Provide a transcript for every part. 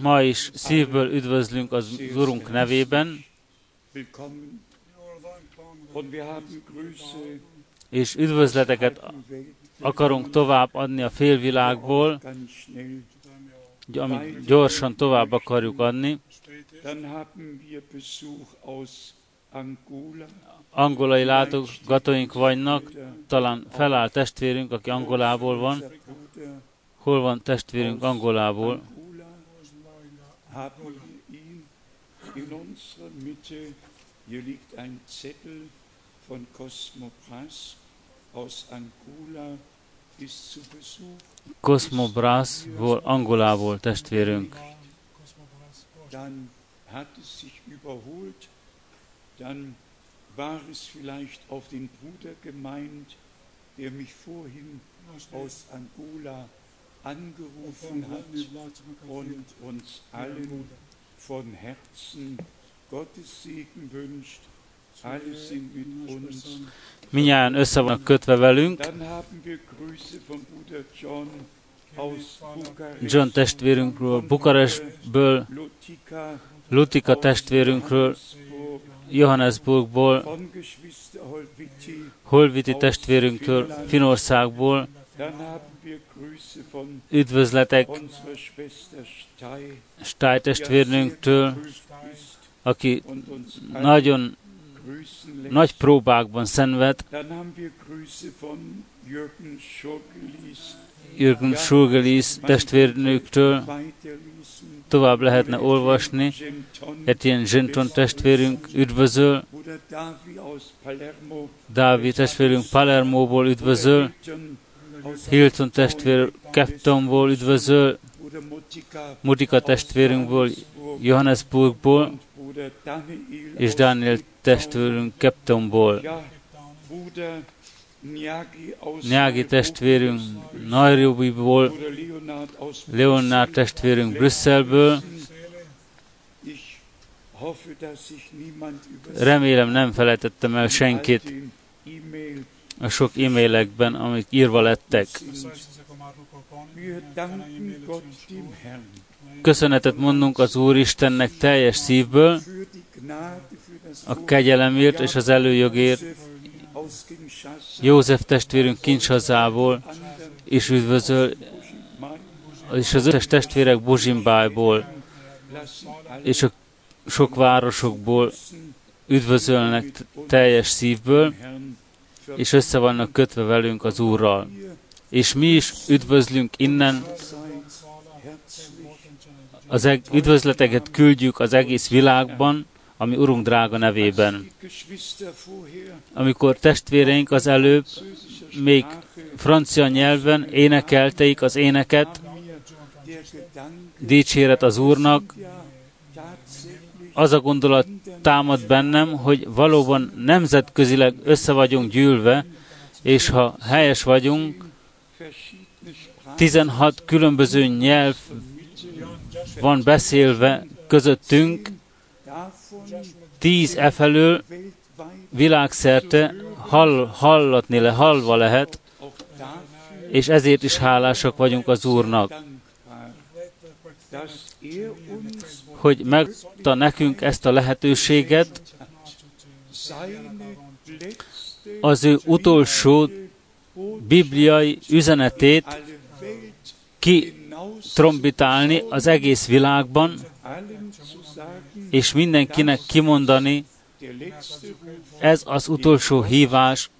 Ma is szívből üdvözlünk az Urunk nevében, és üdvözleteket akarunk tovább adni a félvilágból, amit gyorsan tovább akarjuk adni. Angolai látogatóink vannak, talán feláll testvérünk, aki Angolából van. Hol van testvérünk Angolából? Cosmo Brasból, Angolából testvérünk. Dann hat es sich überholt, dann war es vielleicht auf den Bruder gemeint, der mich vorhin aus Angola angerufen hat und uns allen von Herzen Gottes Segen wünscht. Alle sind mit uns. Minnyáján össze vannak kötve velünk. John testvérünkről, Bukarestből, Lutika testvérünkről, Johannesburgból, Holviti testvérünktől, Finországból, üdvözletek Stáj testvérünktől, aki nagyon nagy próbákban szenved. Jürgen Schurgelis testvérnőktől tovább lehetne olvasni. Etienne Genton testvérünk üdvözöl. Dávid testvérünk Palermóból üdvözöl. Hilton testvér Captonból üdvözöl. Mutika testvérünkből Johannesburgból és Daniel testvérünk Keptonból, Nyági testvérünk Nairobiból, Leonard testvérünk Brüsszelből. Remélem nem felejtettem el senkit a sok e-mailekben, amik írva lettek. Köszönetet mondunk az Úristennek teljes szívből, a kegyelemért és az előjogért. József testvérünk kincshazából is üdvözöl, és az összes testvérek Bozsimbájból, és a sok városokból üdvözölnek teljes szívből, és össze vannak kötve velünk az Úrral. És mi is üdvözlünk innen az eg- üdvözleteket küldjük az egész világban, ami Urunk drága nevében. Amikor testvéreink az előbb még francia nyelven énekelteik az éneket, dicséret az Úrnak, az a gondolat támad bennem, hogy valóban nemzetközileg össze vagyunk gyűlve, és ha helyes vagyunk, 16 különböző nyelv van beszélve közöttünk, tíz e felől világszerte hall, hallatni le, hallva lehet, és ezért is hálásak vagyunk az Úrnak, hogy megta nekünk ezt a lehetőséget, az ő utolsó bibliai üzenetét ki trombitálni az egész világban, és mindenkinek kimondani, ez az utolsó hívás,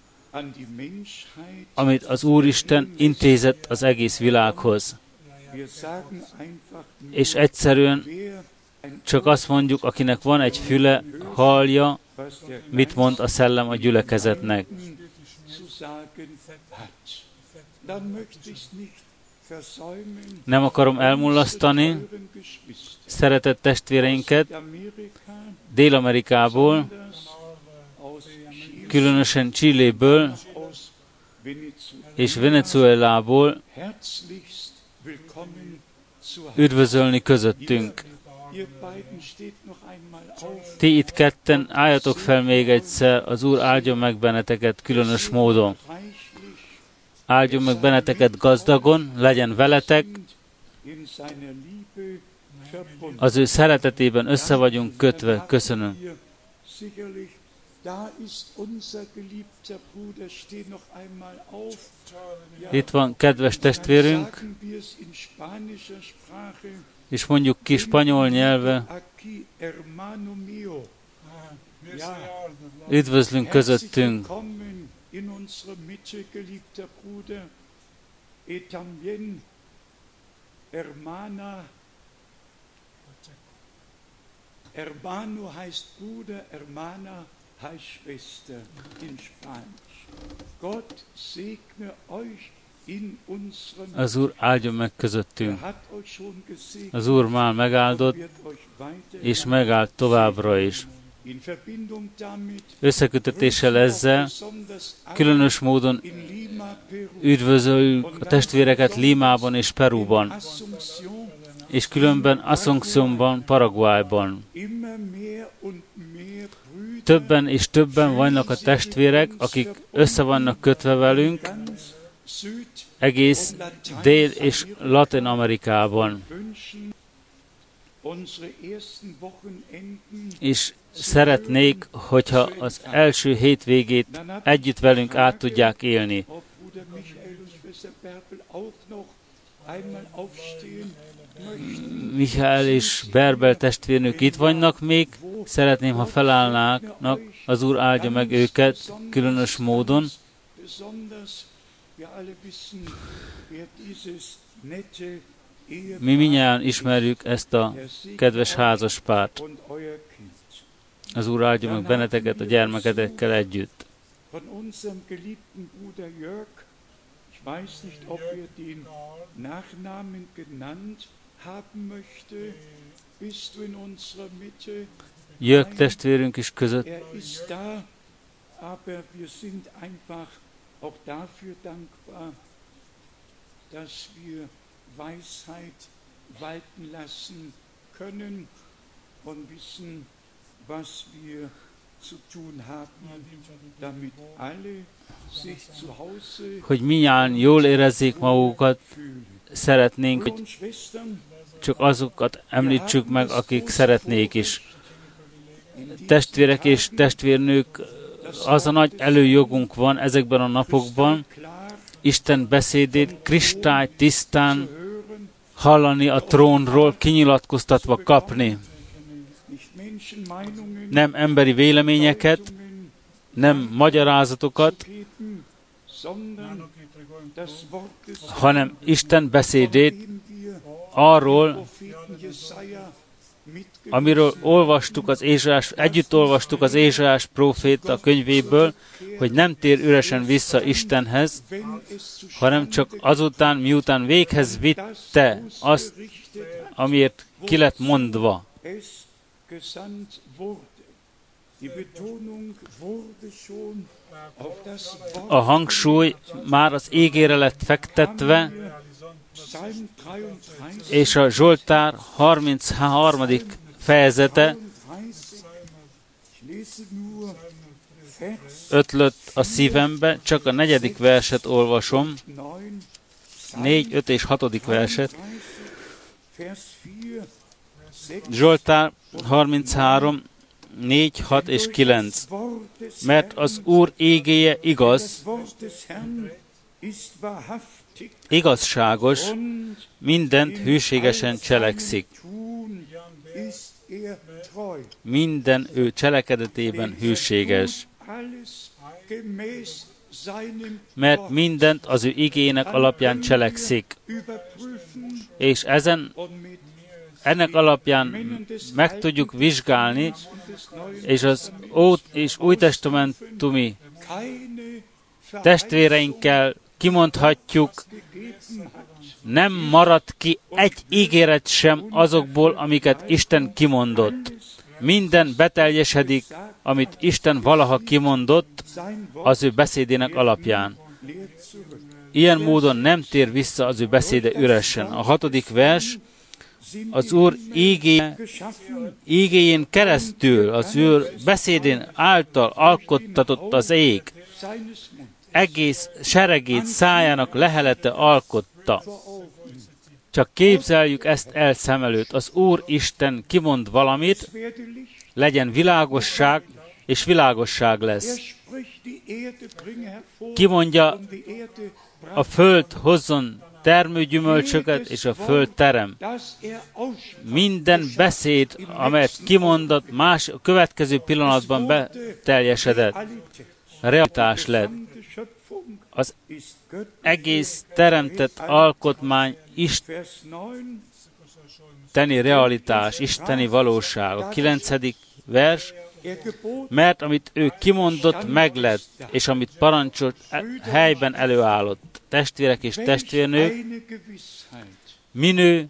amit az Úristen intézett az egész világhoz. És egyszerűen csak azt mondjuk, akinek van egy füle, hallja, mit mond a szellem a gyülekezetnek. Nem akarom elmullasztani szeretett testvéreinket Dél-Amerikából, különösen Chiléből és Venezuelából üdvözölni közöttünk. Ti itt ketten álljatok fel még egyszer, az Úr áldjon meg benneteket különös módon. áldjon meg benneteket gazdagon, legyen veletek, az ő szeretetében össze vagyunk kötve. Köszönöm. Itt van kedves testvérünk, és mondjuk ki spanyol nyelve, üdvözlünk közöttünk. willkommen in unserer Mitte, geliebter Bruder. Et también, hermana. Hermano heißt Bruder, Hermana heißt Schwester in Spanisch. Gott segne euch in unserem Az Úr áldjon meg közöttünk. Er Az Úr már megáldott, és megáld továbbra is. Összekötetéssel ezzel különös módon üdvözöljük a testvéreket Límában és Perúban, és különben Asunciónban, Paraguayban. Többen és többen vannak a testvérek, akik össze vannak kötve velünk egész Dél- és Latin Amerikában. És szeretnék, hogyha az első hétvégét együtt velünk át tudják élni. Michael és Berbel testvérnök itt vannak még, szeretném, ha felállnának, az Úr áldja meg őket különös módon. Wir Mi minnyáján ismerjük ezt a kedves házaspárt. Az Úr áldja meg benneteket a gyermeketekkel együtt. Ich weiß nicht, ob er den Nachnamen genannt haben möchte, bist du in unserer Mitte. Jörg testvérünk is között, Er ist da, aber wir sind einfach auch dafür dankbar, dass wir Weisheit walten lassen können und wissen, was wir zu tun haben, damit alle sich zu Hause hogy minnyáján jól érezzék magukat, szeretnénk, hogy csak azokat említsük meg, akik szeretnék is. Testvérek és testvérnők, az a nagy előjogunk van ezekben a napokban, Isten beszédét kristály tisztán hallani a trónról, kinyilatkoztatva kapni. Nem emberi véleményeket, nem magyarázatokat, hanem Isten beszédét arról, amiről olvastuk az Ézsás, együtt olvastuk az Ézsás próféta könyvéből, hogy nem tér üresen vissza Istenhez, hanem csak azután, miután véghez vitte azt, amiért ki lett mondva. A hangsúly már az égére lett fektetve, Psalm 33, és a Zsoltár 33. fejezete 33. Ich lese nur Vers ötlött a szívembe, csak a negyedik verset olvasom, 9, 4, 5 és 6. verset. 30, Vers 4, 6, Zsoltár 33, 4, 6 és 9. Mert az Úr égéje igaz, Igazságos, mindent in hűségesen cselekszik. Minden ő cselekedetében hűséges. Mert mindent az ő igének alapján cselekszik. És ezen, ennek alapján meg tudjuk vizsgálni, és az Ó és Új Testamentumi testvéreinkkel kimondhatjuk, nem maradt ki egy ígéret sem azokból, amiket Isten kimondott. Minden beteljesedik, amit Isten valaha kimondott az ő beszédének alapján. Ilyen módon nem tér vissza az ő beszéde üresen. A hatodik vers, az Úr ígé, ígéjén keresztül, az Úr beszédén által alkottatott az ég. Egész seregét szájának lehelete alkotta. Csak képzeljük ezt el szem előtt. Az Úr Isten kimond valamit, legyen világosság, és világosság lesz. Kimondja, a föld hozzon termőgyümölcsöket, és a föld terem. Minden beszéd, amelyet kimondott, más a következő pillanatban beteljesedett. Realitás lett. Az egész teremtett alkotmány isteni realitás, isteni valóság. A kilencedik vers, mert amit ő kimondott, meglett, és amit parancsolt, helyben előállott. Testvérek és testvérnők, minő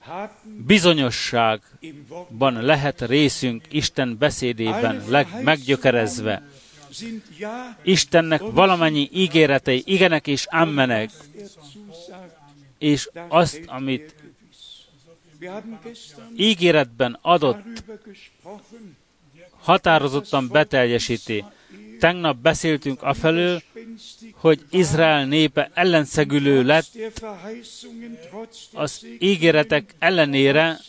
bizonyosságban lehet részünk Isten beszédében leg, meggyökerezve. Istennek valamennyi ígéretei igenek és ammenek, és azt, amit ígéretben adott, határozottan beteljesíti. Tegnap beszéltünk afelől, hogy Izrael népe ellenszegülő lett az ígéretek ellenére,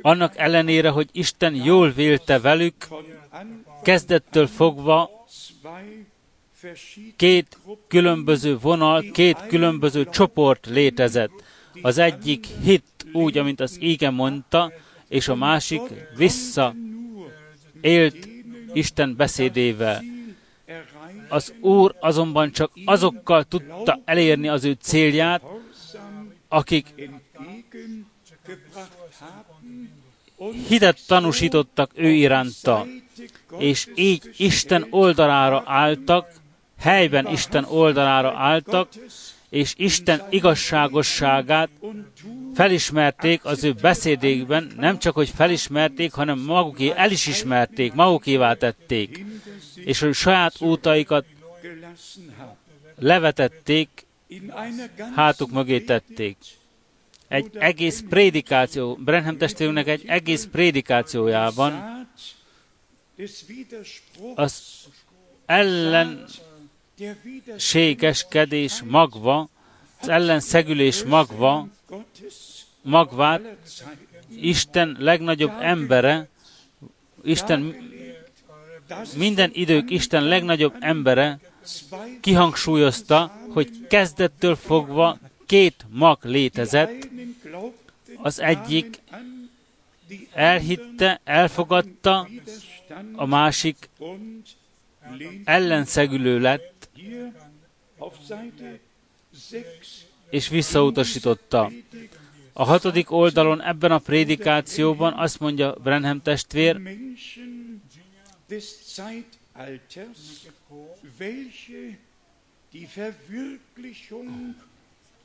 annak ellenére, hogy Isten jól vélte velük, kezdettől fogva két különböző vonal, két különböző csoport létezett. Az egyik hit úgy, amint az ége mondta, és a másik vissza élt Isten beszédével. Az Úr azonban csak azokkal tudta elérni az ő célját, akik hitet tanúsítottak ő iránta, és így Isten oldalára álltak, helyben Isten oldalára álltak, és Isten igazságosságát felismerték az ő beszédékben, nem csak, hogy felismerték, hanem maguké el is ismerték, magukévá tették, és hogy saját útaikat levetették, hátuk mögé tették. Egy egész prédikáció, Brenham testvérünknek egy egész prédikációjában az ellenségeskedés magva, az ellenszegülés magva magvát Isten legnagyobb embere, Isten minden idők Isten legnagyobb embere kihangsúlyozta, hogy kezdettől fogva két mag létezett, az egyik elhitte, elfogadta, a másik ellenszegülő lett, és visszautasította. A hatodik oldalon ebben a prédikációban azt mondja Brenham testvér,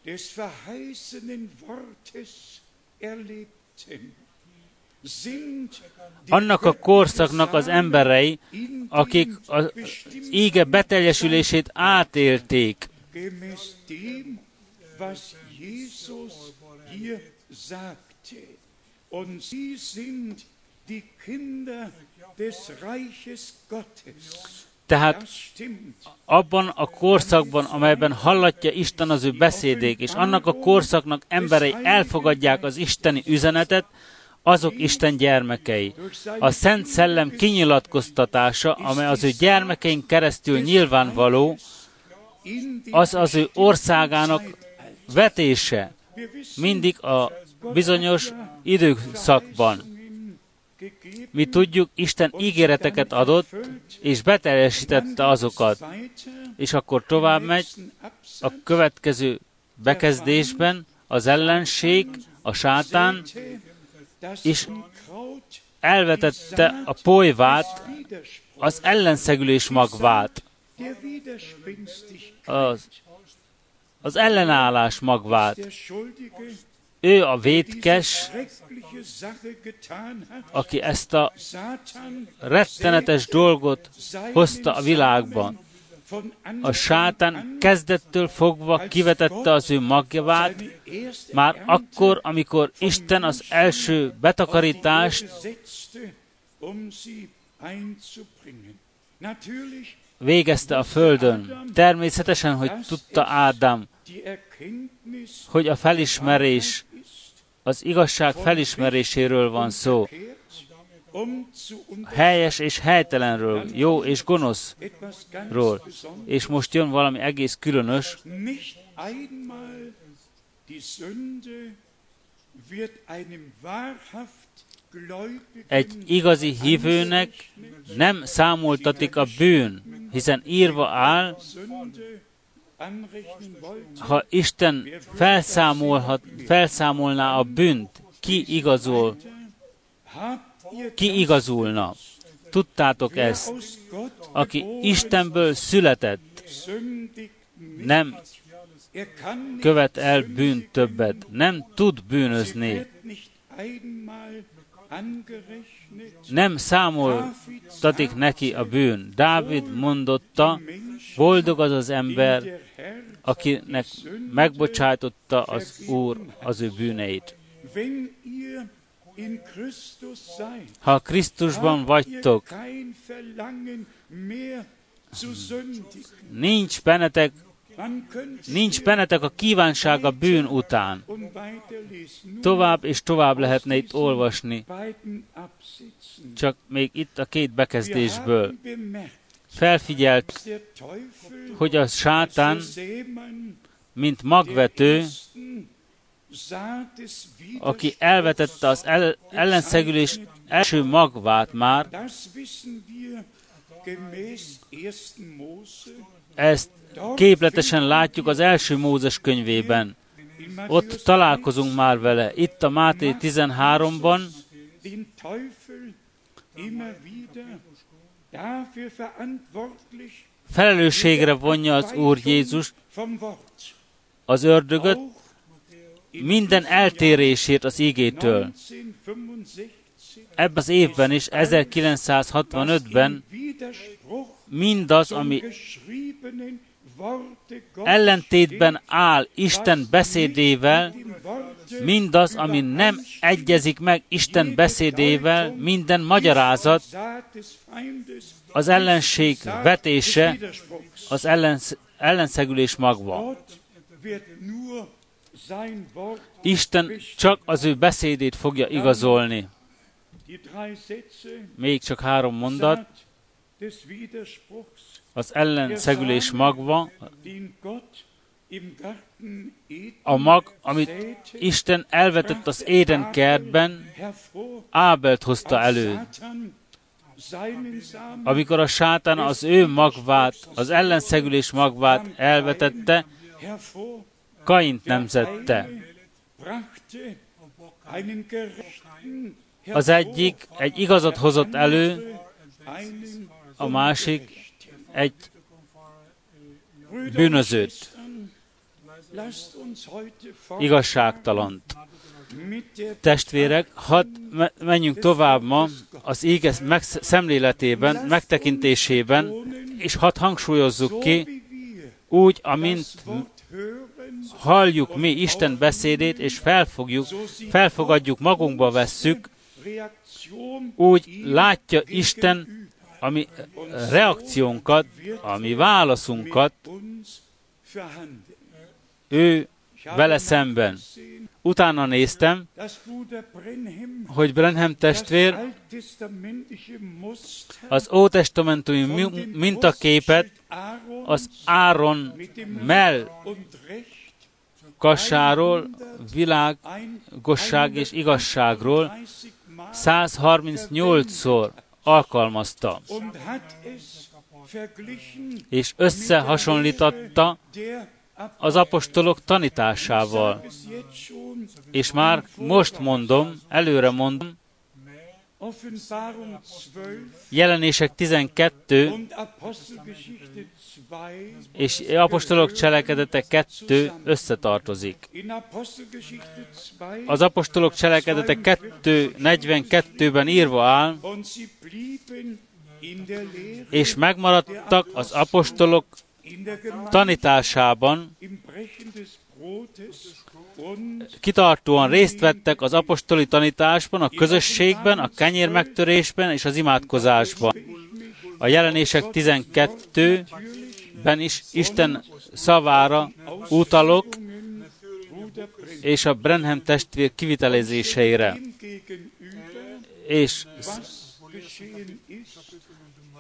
des verheißenen Wortes erlebten. Annak a korszaknak az emberei, akik az íge beteljesülését átélték. Tehát abban a korszakban, amelyben hallatja Isten az ő beszédék, és annak a korszaknak emberei elfogadják az isteni üzenetet, azok Isten gyermekei. A Szent Szellem kinyilatkoztatása, amely az ő gyermekeink keresztül nyilvánvaló, az az ő országának vetése mindig a bizonyos időszakban. Mi tudjuk, Isten ígéreteket adott, és beteljesítette azokat. És akkor tovább megy a következő bekezdésben az ellenség, a sátán és elvetette a polyvát, az ellenszegülés magvát, az, az ellenállás magvát. Ő a vétkes, aki ezt a rettenetes dolgot hozta a világban. A sátán kezdettől fogva kivetette az ő magjavát, már akkor, amikor Isten az első betakarítást végezte a földön. Természetesen, hogy tudta Ádám, hogy a felismerés, az igazság felismeréséről van szó. Helyes és helytelenről, jó és gonoszról. És most jön valami egész különös. Egy igazi hívőnek nem számoltatik a bűn, hiszen írva áll, ha Isten felszámolhat, felszámolná a bűnt, ki igazol, ki igazulna. Tudtátok ezt, aki Istenből született, nem követ el bűnt többet, nem tud bűnözni, nem számoltatik neki a bűn. Dávid mondotta, boldog az az ember, akinek megbocsájtotta az Úr az ő bűneit. Ha Krisztusban vagytok, nincs bennetek Nincs bennetek a kívánság a bűn után. Tovább és tovább lehetne itt olvasni. Csak még itt a két bekezdésből. Felfigyelt, hogy a sátán, mint magvető, aki elvetette az el, ellenszegülés első magvát már, ezt képletesen látjuk az első Mózes könyvében. Ott találkozunk már vele. Itt a Máté 13-ban felelősségre vonja az Úr Jézus az ördögöt minden eltérését az ígétől. Ebben az évben is, 1965-ben mindaz, ami ellentétben áll Isten beszédével, mindaz, ami nem egyezik meg Isten beszédével, minden magyarázat, az ellenség vetése, az ellensz, ellenszegülés magva. Isten csak az ő beszédét fogja igazolni. Még csak három mondat az ellenszegülés magva, a mag, amit Isten elvetett az Éden kertben, Ábelt hozta elő. Amikor a sátán az ő magvát, az ellenszegülés magvát elvetette, Kaint nemzette. Az egyik egy igazat hozott elő, a másik egy bűnözőt, igazságtalant. Testvérek, hadd menjünk tovább ma az éges szemléletében, megtekintésében, és hadd hangsúlyozzuk ki, úgy, amint halljuk mi Isten beszédét, és felfogjuk, felfogadjuk, magunkba vesszük, úgy látja Isten a mi reakciónkat, a mi válaszunkat ő vele szemben. Utána néztem, hogy Brenham testvér az ótestamentumi mintaképet az Áron mell kassáról, világosság és igazságról 138-szor alkalmazta, és összehasonlította az apostolok tanításával. És már most mondom, előre mondom, Jelenések 12 és apostolok cselekedete 2 összetartozik. Az apostolok cselekedete 2 42-ben írva áll, és megmaradtak az apostolok tanításában, kitartóan részt vettek az apostoli tanításban, a közösségben, a kenyér megtörésben és az imádkozásban. A jelenések 12-ben is Isten szavára utalok, és a Brenham testvér kivitelezéseire. És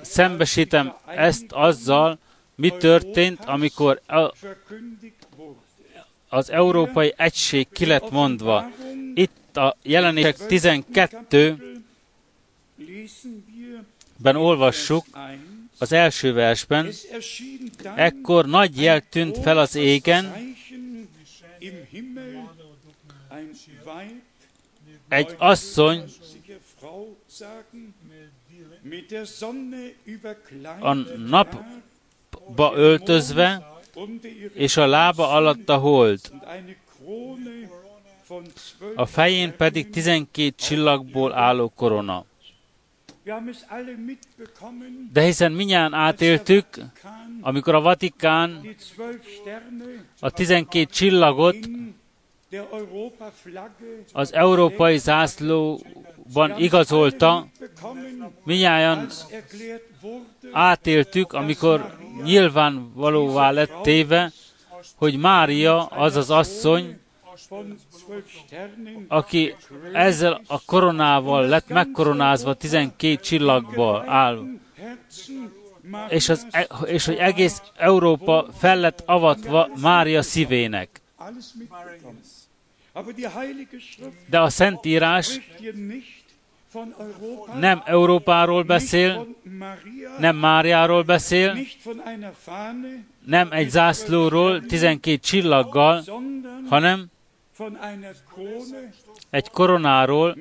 szembesítem ezt azzal, mi történt, amikor a, az Európai Egység ki lett mondva. Itt a jelenések 12-ben olvassuk, az első versben, ekkor nagy jel tűnt fel az égen, egy asszony a napba öltözve, és a lába alatt a hold. A fején pedig tizenkét csillagból álló korona. De hiszen minnyáján átéltük, amikor a Vatikán a tizenkét csillagot az európai zászlóban igazolta, minnyáján átéltük, amikor nyilvánvalóvá lett téve, hogy Mária az az asszony, aki ezzel a koronával lett megkoronázva 12 csillagból áll, és, az, e- és hogy egész Európa fel lett avatva Mária szívének. De a Szentírás nem Európáról beszél, nem Máriáról beszél, nem egy zászlóról, 12 csillaggal, hanem egy koronáról,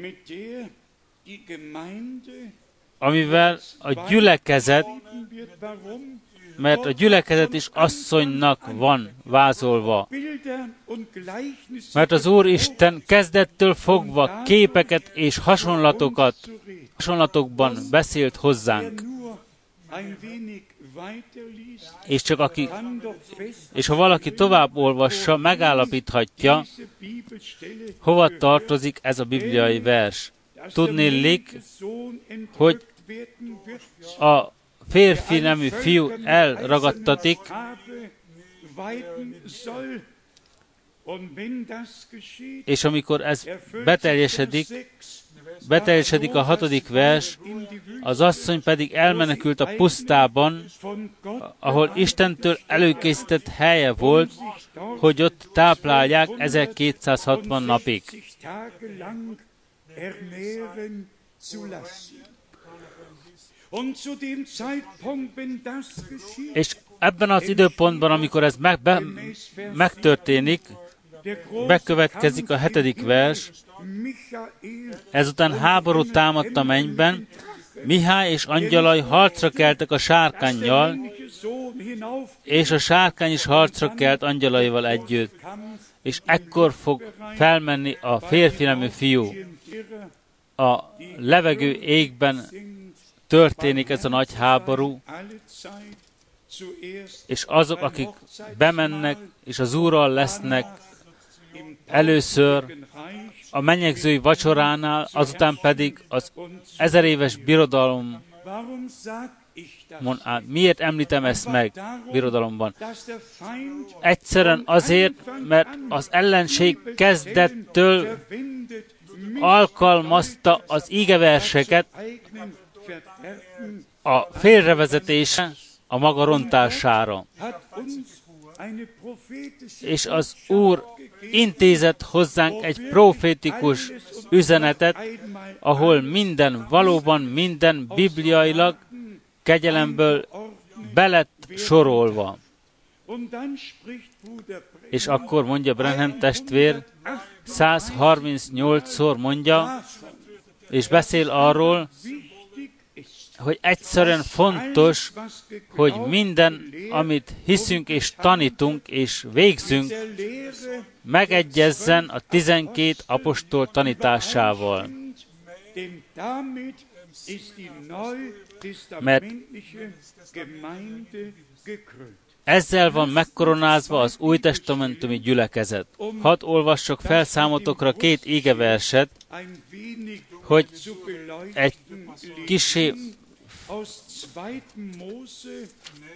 amivel a gyülekezet, mert a gyülekezet is asszonynak van vázolva. Mert az Úr Isten kezdettől fogva képeket és hasonlatokat, hasonlatokban beszélt hozzánk. És csak aki, és ha valaki tovább olvassa, megállapíthatja, hova tartozik ez a bibliai vers. Tudnélik, hogy a férfi nemű fiú elragadtatik, és amikor ez beteljesedik, beteljesedik a hatodik vers, az asszony pedig elmenekült a pusztában, ahol Istentől előkészített helye volt, hogy ott táplálják 1260 napig. És ebben az időpontban, amikor ez meg, be, megtörténik, bekövetkezik a hetedik vers, ezután háború támadt a mennyben, Mihály és angyalai harcra keltek a sárkányjal, és a sárkány is harcra kelt angyalaival együtt. És ekkor fog felmenni a férfi nemű fiú. A levegő égben történik ez a nagy háború, és azok, akik bemennek, és az Úrral lesznek, először a mennyegzői vacsoránál, azután pedig az ezer éves birodalom át. Miért említem ezt meg birodalomban? Egyszerűen azért, mert az ellenség kezdettől alkalmazta az ígeverseket a félrevezetése a maga rontására. És az Úr intézett hozzánk egy profétikus üzenetet, ahol minden, valóban minden bibliailag kegyelemből belett sorolva. És akkor mondja Brenham testvér, 138-szor mondja, és beszél arról, hogy egyszerűen fontos, hogy minden, amit hiszünk és tanítunk és végzünk, megegyezzen a tizenkét apostol tanításával. Mert ezzel van megkoronázva az új testamentumi gyülekezet. Hadd olvassak fel számotokra két égeverset, hogy egy kisé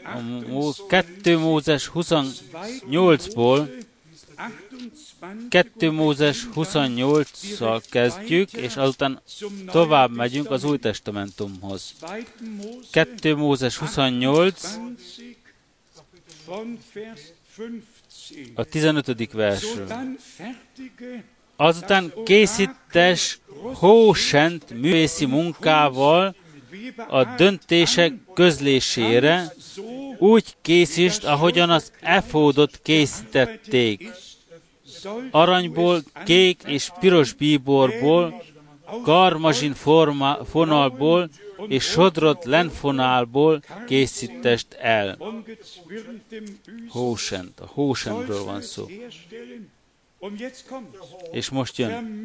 A Mó- 2 Mózes 28-ból 2 Mózes 28-szal kezdjük, és azután tovább megyünk az Új Testamentumhoz. 2 Mózes 28, a 15. versről. Azután készítes hósent művészi munkával a döntések közlésére, úgy készítsd, ahogyan az efódot készítették. Aranyból, kék és piros bíborból, karmazsin fonalból és sodrott lenfonálból készítest el. Hósent, a hósentről van szó. És most jön.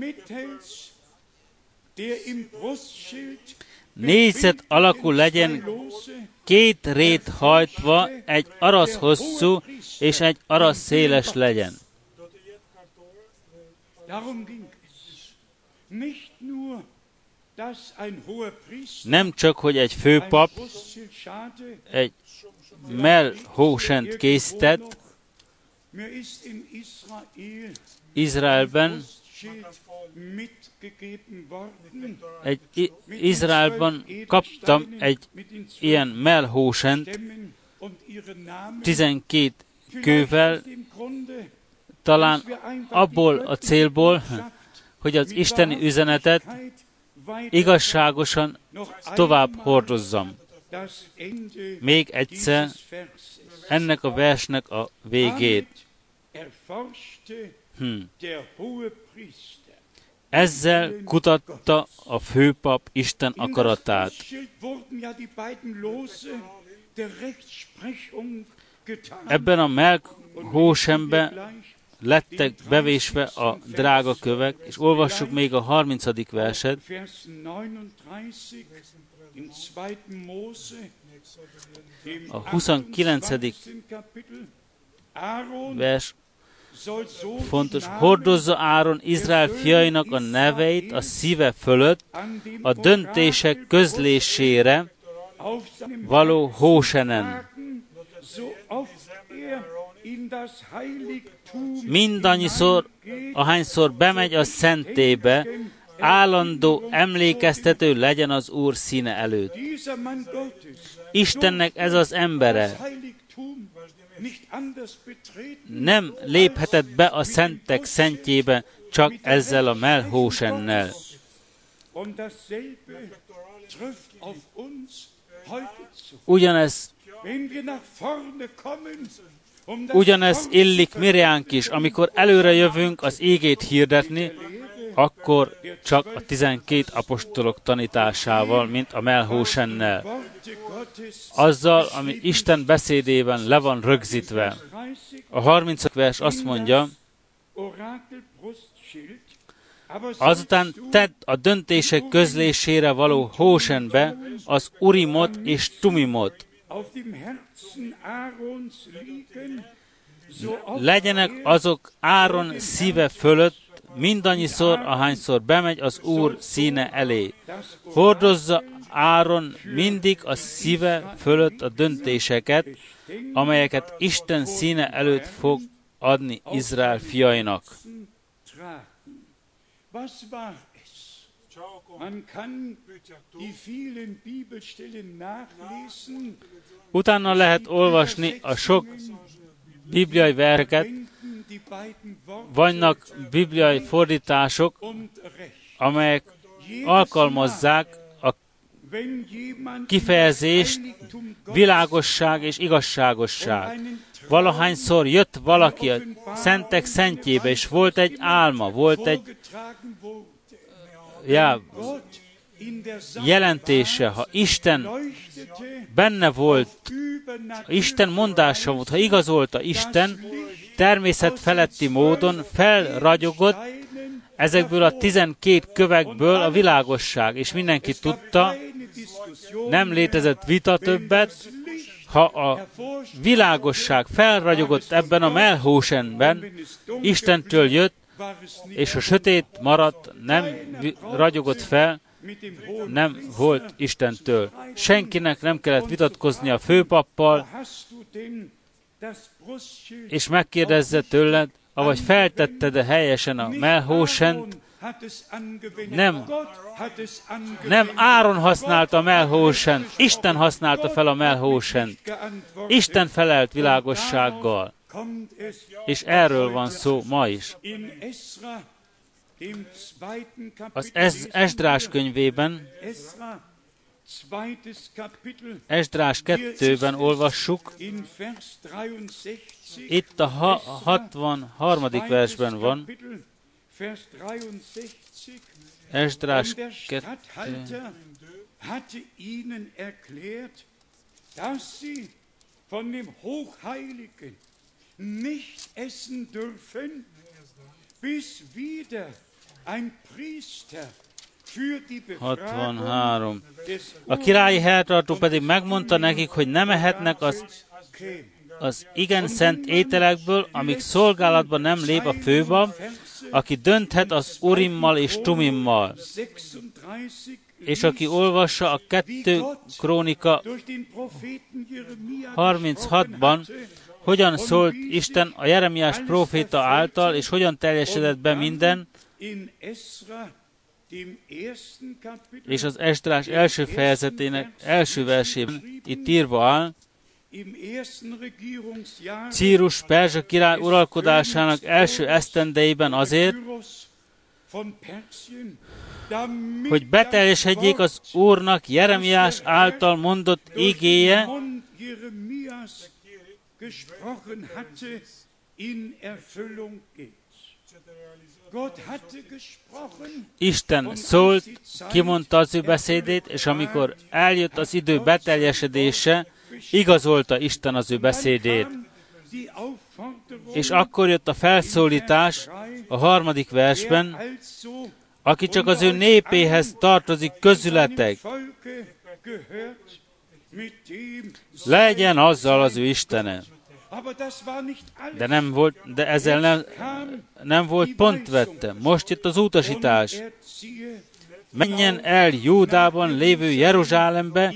Négyzet alakú legyen két rét hajtva, egy arasz hosszú és egy arasz széles legyen. Nem csak, hogy egy főpap egy mell hósent készített, Izraelben. Egy Izraelban kaptam egy ilyen Namen. 12 Vielleicht kővel, talán abból a célból, Botschaft hogy az isteni üzenetet igazságosan tovább hordozzam. Még egyszer ennek a versnek a végét. Damit Ezzel kutatta a főpap Isten akaratát. Ebben a melk hósembe lettek bevésve a drága kövek, és olvassuk még a 30. verset, Vers 39 in 2. Mose, im A 29. 28. Kapitel. Aaron vers fontos. Hordozza Áron Izrael fiainak a neveit a szíve fölött, a döntések közlésére való hósenen. Mindannyiszor, ahányszor bemegy a szentébe, állandó emlékeztető legyen az Úr színe előtt. Istennek ez az embere nem léphetett be a szentek szentjébe csak ezzel a melhósennel. Ugyanez, um ugyanez illik Miriánk is, amikor előre jövünk az égét hirdetni, akkor csak a 12 apostolok tanításával, mint a melhósennel. Azzal, ami Isten beszédében le van rögzítve. 30 A 30. vers azt mondja, azután tedd a döntések közlésére való hósenbe az Urimot és Tumimot. Legyenek azok Áron szíve fölött, mindannyiszor, ahányszor bemegy az Úr színe elé. Hordozza Áron mindig a szíve fölött a döntéseket, amelyeket Isten színe előtt fog adni Izrael fiainak. Utána lehet olvasni a sok bibliai verket, Vannak bibliai fordítások, amelyek alkalmazzák a kifejezést világosság és igazságosság. Valahányszor jött valaki a szentek szentjébe, és volt egy álma, volt egy já, jelentése, ha Isten benne volt, übernatürlich Isten mondása volt, ha igazolta Isten, természet feletti módon felragyogott ezekből a 12 kövekből a világosság, és mindenki tudta, nem létezett vita többet, ha a világosság felragyogott ebben a melhósenben, Istentől jött, és a sötét maradt, nem ragyogott fel, nem volt Istentől. Senkinek nem kellett vitatkozni a főpappal, és megkérdezze tőled, avagy feltetted-e helyesen a melhósent, nem, nem Áron használta a melhósent, Isten használta fel a melhósent. Isten felelt világossággal. És erről van szó ma is. Az Esdrás könyvében, Esdrás 2-ben olvassuk, itt a 63. versben van, Esdrás 2. hatte ihnen erklärt, dass sie von dem Hochheiligen nicht essen dürfen, bis wieder ein Priester 63. A királyi helytartó pedig megmondta nekik, hogy nem ehetnek az, az igen szent ételekből, amíg szolgálatban nem lép a főba, aki dönthet az Urimmal és Tumimmal, és aki olvassa a kettő krónika 36-ban, hogyan szólt Isten a Jeremiás próféta által, és hogyan teljesedett be minden, és az Esdrás első fejezetének első versében itt írva áll, Círus Perzsa király uralkodásának első esztendeiben azért, hogy beteljesedjék az Úrnak Jeremiás által mondott igéje, Isten szólt, kimondta az ő beszédét, és amikor eljött az idő beteljesedése, igazolta Isten az ő beszédét. És akkor jött a felszólítás a harmadik versben, aki csak az ő népéhez tartozik közületek, legyen azzal az ő Istene. De nem volt, de ezzel nem, nem volt pont vette. Most jött az utasítás. Menjen el Júdában lévő Jeruzsálembe,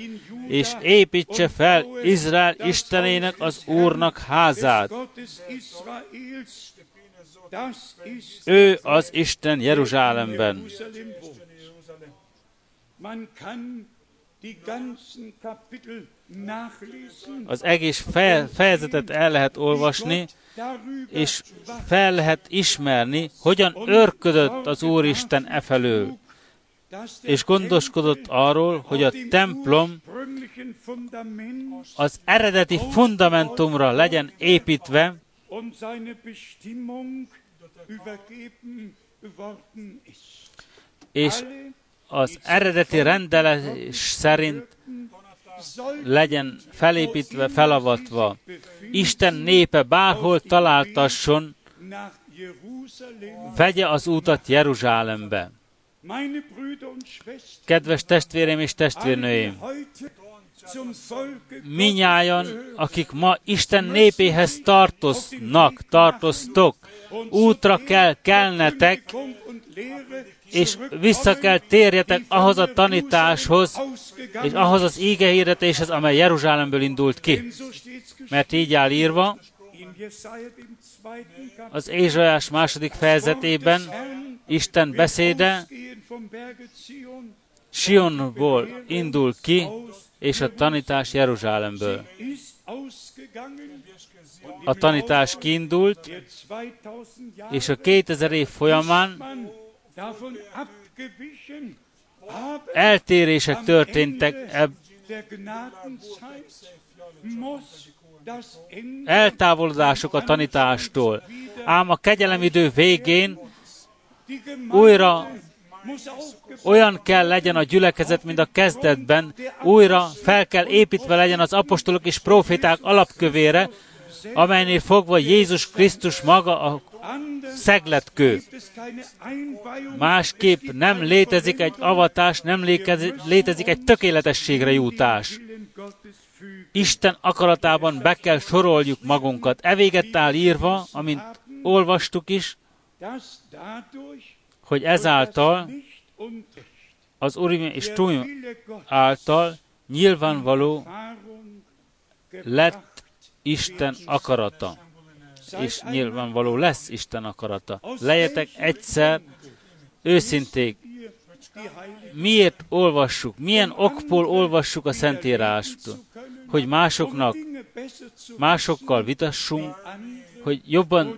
és építse fel Izrael Istenének az Úrnak házát. Ő az Isten Jeruzsálemben. Az egész fejezetet el lehet olvasni, és fel lehet ismerni, hogyan örködött az Úristen e felől. És gondoskodott arról, hogy a templom az eredeti fundamentumra legyen építve, és az eredeti rendelés szerint legyen felépítve, felavatva. Isten népe bárhol találtasson, vegye az útat Jeruzsálembe. Kedves testvérem és testvérnőim, minnyájan, akik ma Isten népéhez tartoznak, tartoztok, útra kell kelnetek, és vissza kell térjetek ahhoz a tanításhoz, és ahhoz az ígehirdetéshez, amely Jeruzsálemből indult ki. Mert így áll írva, az Ézsajás második fejezetében Isten beszéde Sionból indul ki, és a tanítás Jeruzsálemből. A tanítás kiindult, és a 2000 év folyamán eltérések történtek eltávolodások a tanítástól. Ám a kegyelemidő végén újra olyan kell legyen a gyülekezet, mint a kezdetben, újra fel kell építve legyen az apostolok és proféták alapkövére, amelynél fogva Jézus Krisztus maga a szegletkő. Másképp nem létezik egy avatás, nem létezik egy tökéletességre jutás. Isten akaratában be kell soroljuk magunkat. Evéget áll írva, amint olvastuk is, hogy ezáltal az Urim és Tumim által nyilvánvaló lett Isten akarata, és nyilvánvaló lesz Isten akarata. Lejetek egyszer őszinték, miért olvassuk, milyen okból olvassuk a Szentírást, hogy másoknak, másokkal vitassunk, hogy jobban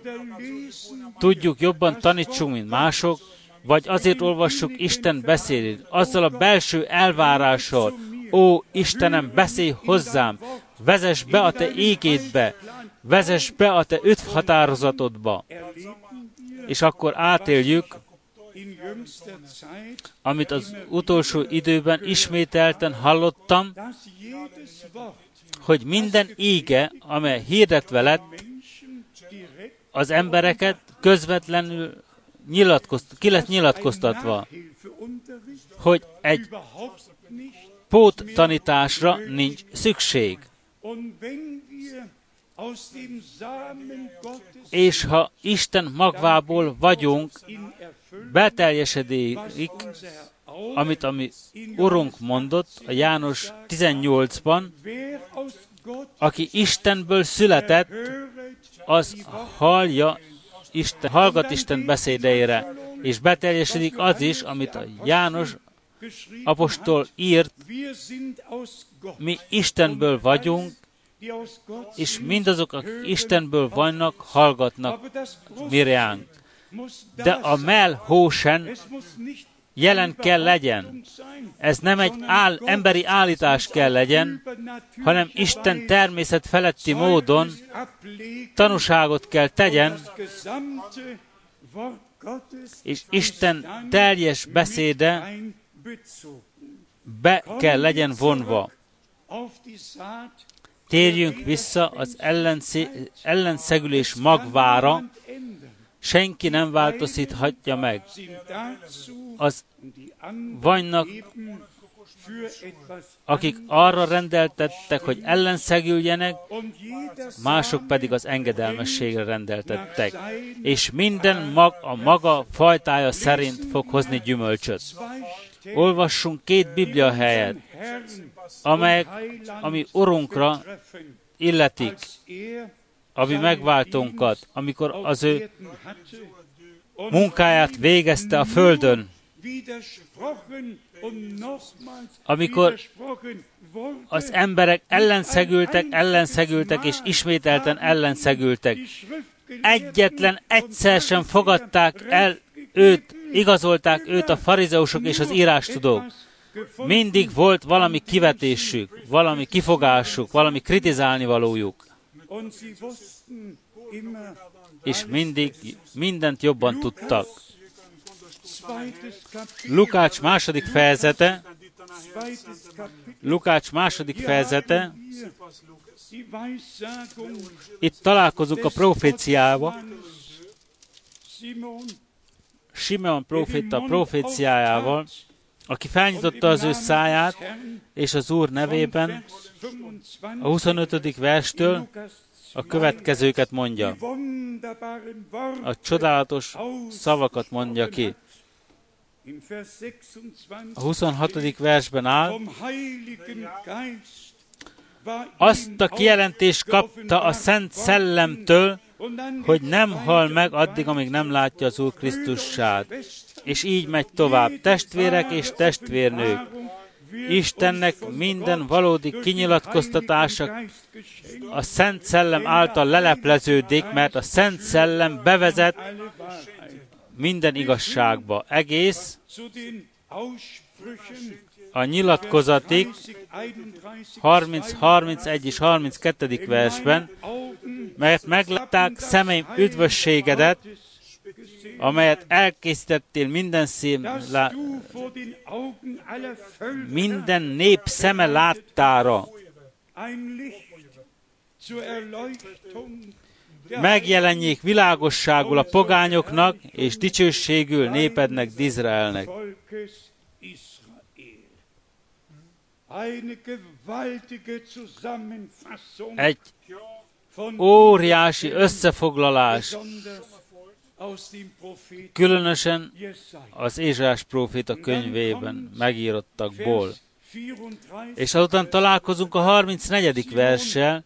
tudjuk, jobban tanítsunk, mint mások, vagy azért olvassuk Isten beszédét, azzal a belső elvárással, ó Istenem, beszélj hozzám, vezess be a te ékétbe, vezess be a te öt határozatodba, és akkor átéljük, amit az utolsó időben ismételten hallottam, hogy minden ége, amely hirdetve lett, az embereket közvetlenül nyilatkozt, ki lett nyilatkoztatva, hogy egy póttanításra nincs szükség. És ha Isten magvából vagyunk, beteljesedik, amit a mi Urunk mondott a János 18-ban, aki Istenből született, az hallja Isten, hallgat Isten beszédeire, és beteljesedik az is, amit a János apostol írt, mi Istenből vagyunk, és mindazok, akik Istenből vannak, hallgatnak mirjánk. De a melhósen jelen kell legyen. Ez nem egy áll, emberi állítás kell legyen, hanem Isten természet feletti módon tanúságot kell tegyen, és Isten teljes beszéde be kell legyen vonva. Térjünk vissza az ellenszegülés magvára, senki nem változtathatja meg. Az vannak, akik arra rendeltettek, hogy ellenszegüljenek, mások pedig az engedelmességre rendeltettek. És minden mag a maga fajtája szerint fog hozni gyümölcsöt. Olvassunk két Biblia helyet, amelyek, ami Urunkra illetik, ami megváltónkat, amikor az ő munkáját végezte a földön, amikor az emberek ellenszegültek, ellenszegültek és ismételten ellenszegültek. Egyetlen egyszer sem fogadták el őt, igazolták őt a farizeusok és az írástudók. Mindig volt valami kivetésük, valami kifogásuk, valami kritizálni valójuk. És mindig mindent jobban tudtak. Lukács második fejezete, Lukács második fejezete, itt találkozunk a proféciával, Simeon proféta proféciájával, aki felnyitotta az ő száját, és az Úr nevében a 25. verstől a következőket mondja. A csodálatos szavakat mondja ki. A 26. versben áll, azt a kijelentést kapta a Szent Szellemtől, hogy nem hal meg addig, amíg nem látja az Úr Krisztussát. És így megy tovább. Testvérek és testvérnők, Istennek minden valódi kinyilatkoztatása a Szent Szellem által lelepleződik, mert a Szent Szellem bevezet minden igazságba. Egész a nyilatkozatig 30, 31 és 32. versben, mert meglátták szemeim üdvösségedet, amelyet elkészítettél minden szém, lá, minden nép szeme láttára. Megjelenjék világosságul a pogányoknak, és dicsőségül népednek, Dizraelnek. Egy óriási összefoglalás különösen az Ézsás próféta könyvében megírottakból. És azután találkozunk a 34. verssel,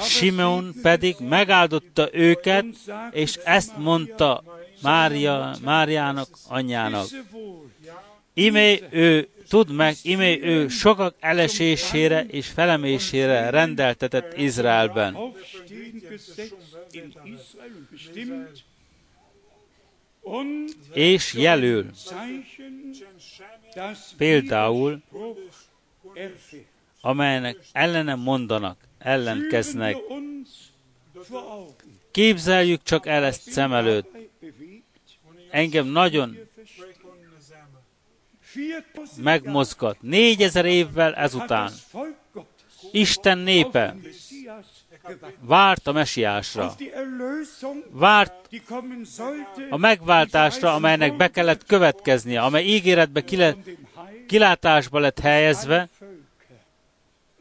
Simeon pedig megáldotta őket, és ezt mondta Mária, Máriának, anyjának. Imé ő, tud meg, imé ő sokak elesésére és felemésére rendeltetett Izraelben. És jelöl például, amelynek ellenem mondanak, ellenkeznek. Képzeljük csak el ezt szem előtt. Engem nagyon megmozgat. Négyezer évvel ezután Isten népe várt a mesiásra, várt a megváltásra, amelynek be kellett következnie, amely ígéretbe kile, kilátásba lett helyezve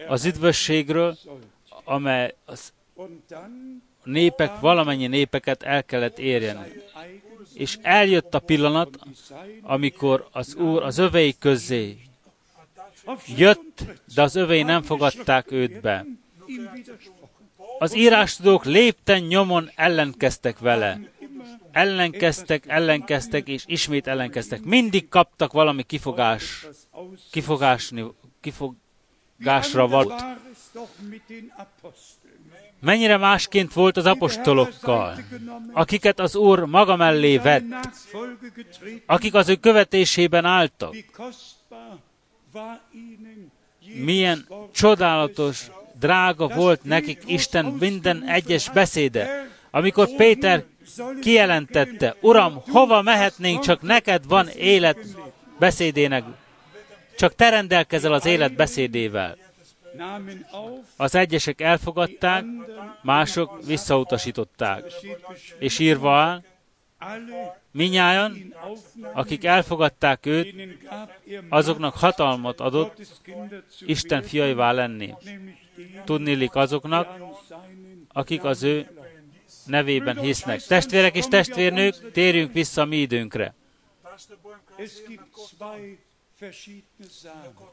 az üdvösségről, amely az népek, valamennyi népeket el kellett érjen. És eljött a pillanat, amikor az Úr az övei közé jött, de az övei nem fogadták őt be. Az írástudók lépten nyomon ellenkeztek vele. Ellenkeztek, ellenkeztek, és ismét ellenkeztek. Mindig kaptak valami kifogás, kifogásni, kifogásra valót. Mennyire másként volt az apostolokkal, akiket az Úr maga mellé vett, akik az ő követésében álltak. Milyen csodálatos, drága volt nekik Isten minden egyes beszéde. Amikor Péter kijelentette, Uram, hova mehetnénk, csak neked van élet beszédének, csak te rendelkezel az élet beszédével. Az egyesek elfogadták, mások visszautasították. És írva áll, minnyáján, akik elfogadták őt, azoknak hatalmat adott Isten fiaivá lenni. Tudnélik azoknak, akik az ő nevében hisznek. Testvérek és testvérnők, térjünk vissza mi időnkre.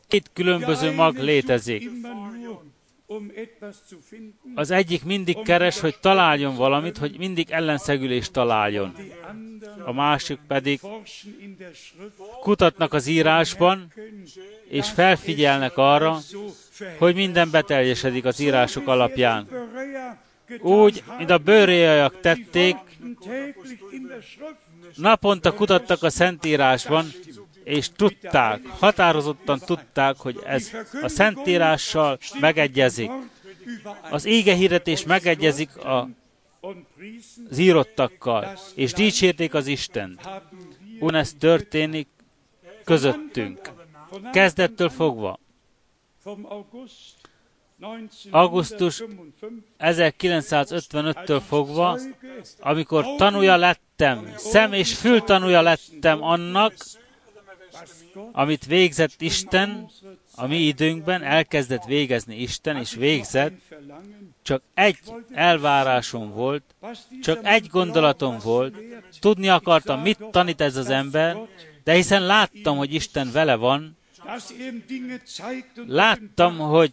Két különböző mag létezik. Az egyik mindig keres, hogy találjon valamit, hogy mindig ellenszegülést találjon. A másik pedig kutatnak az írásban, és felfigyelnek arra, hogy minden beteljesedik az írások alapján. Úgy, mint a bőréjajak tették, naponta kutattak a Szentírásban, és tudták, határozottan tudták, hogy ez a Szentírással megegyezik. Az ége hirdetés megegyezik a, az írottakkal, és dicsérték az Isten. Ugyanezt történik közöttünk. Kezdettől fogva. Augusztus 1955-től fogva, amikor tanúja lettem, szem és fültanúja lettem annak, amit végzett Isten, a mi időnkben elkezdett végezni Isten, és végzett, csak egy elvárásom volt, csak egy gondolatom volt, tudni akartam, mit tanít ez az ember, de hiszen láttam, hogy Isten vele van, láttam, hogy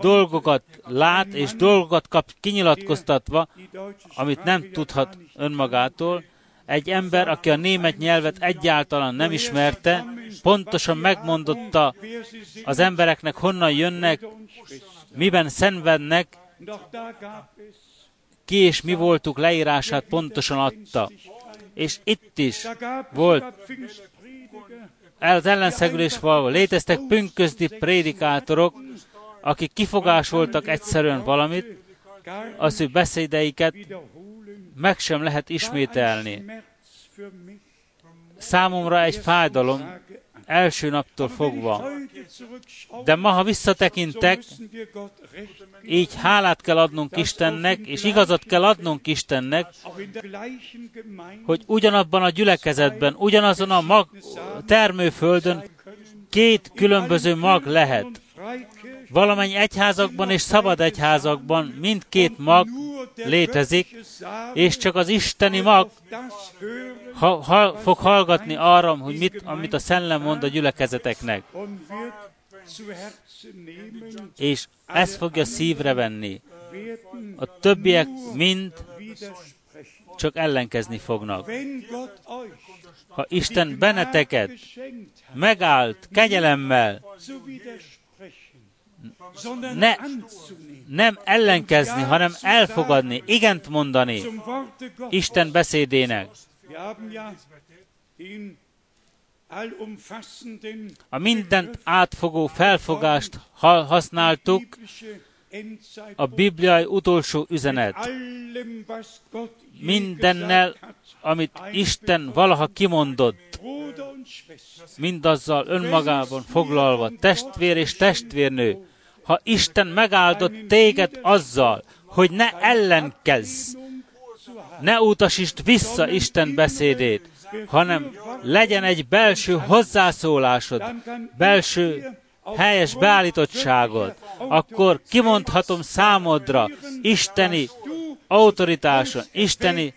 dolgokat lát, és dolgokat kap kinyilatkoztatva, amit nem tudhat önmagától, egy ember, aki a német nyelvet egyáltalán nem ismerte, pontosan megmondotta az embereknek, honnan jönnek, miben szenvednek, ki és mi voltuk leírását pontosan adta. És itt is volt az ellenszegülés való. Léteztek pünkösdi prédikátorok, akik kifogásoltak egyszerűen valamit, az ő beszédeiket meg sem lehet ismételni. Számomra egy fájdalom, első naptól fogva. De ma, ha visszatekintek, így hálát kell adnunk Istennek, és igazat kell adnunk Istennek, hogy ugyanabban a gyülekezetben, ugyanazon a mag termőföldön két különböző mag lehet. Valamennyi egyházakban és szabad egyházakban mindkét mag létezik, és csak az isteni mag ha, ha, fog hallgatni arra, hogy mit, amit a szellem mond a gyülekezeteknek. És ezt fogja szívre venni. A többiek mind csak ellenkezni fognak. Ha Isten benneteket megállt kegyelemmel, ne, nem ellenkezni, hanem elfogadni, igent mondani Isten beszédének. A mindent átfogó felfogást használtuk, a bibliai utolsó üzenet. Mindennel, amit Isten valaha kimondott, mindazzal önmagában foglalva, testvér és testvérnő, ha Isten megáldott téged azzal, hogy ne ellenkezz, ne utasítsd vissza Isten beszédét, hanem legyen egy belső hozzászólásod, belső helyes beállítottságod, akkor kimondhatom számodra isteni autoritáson, isteni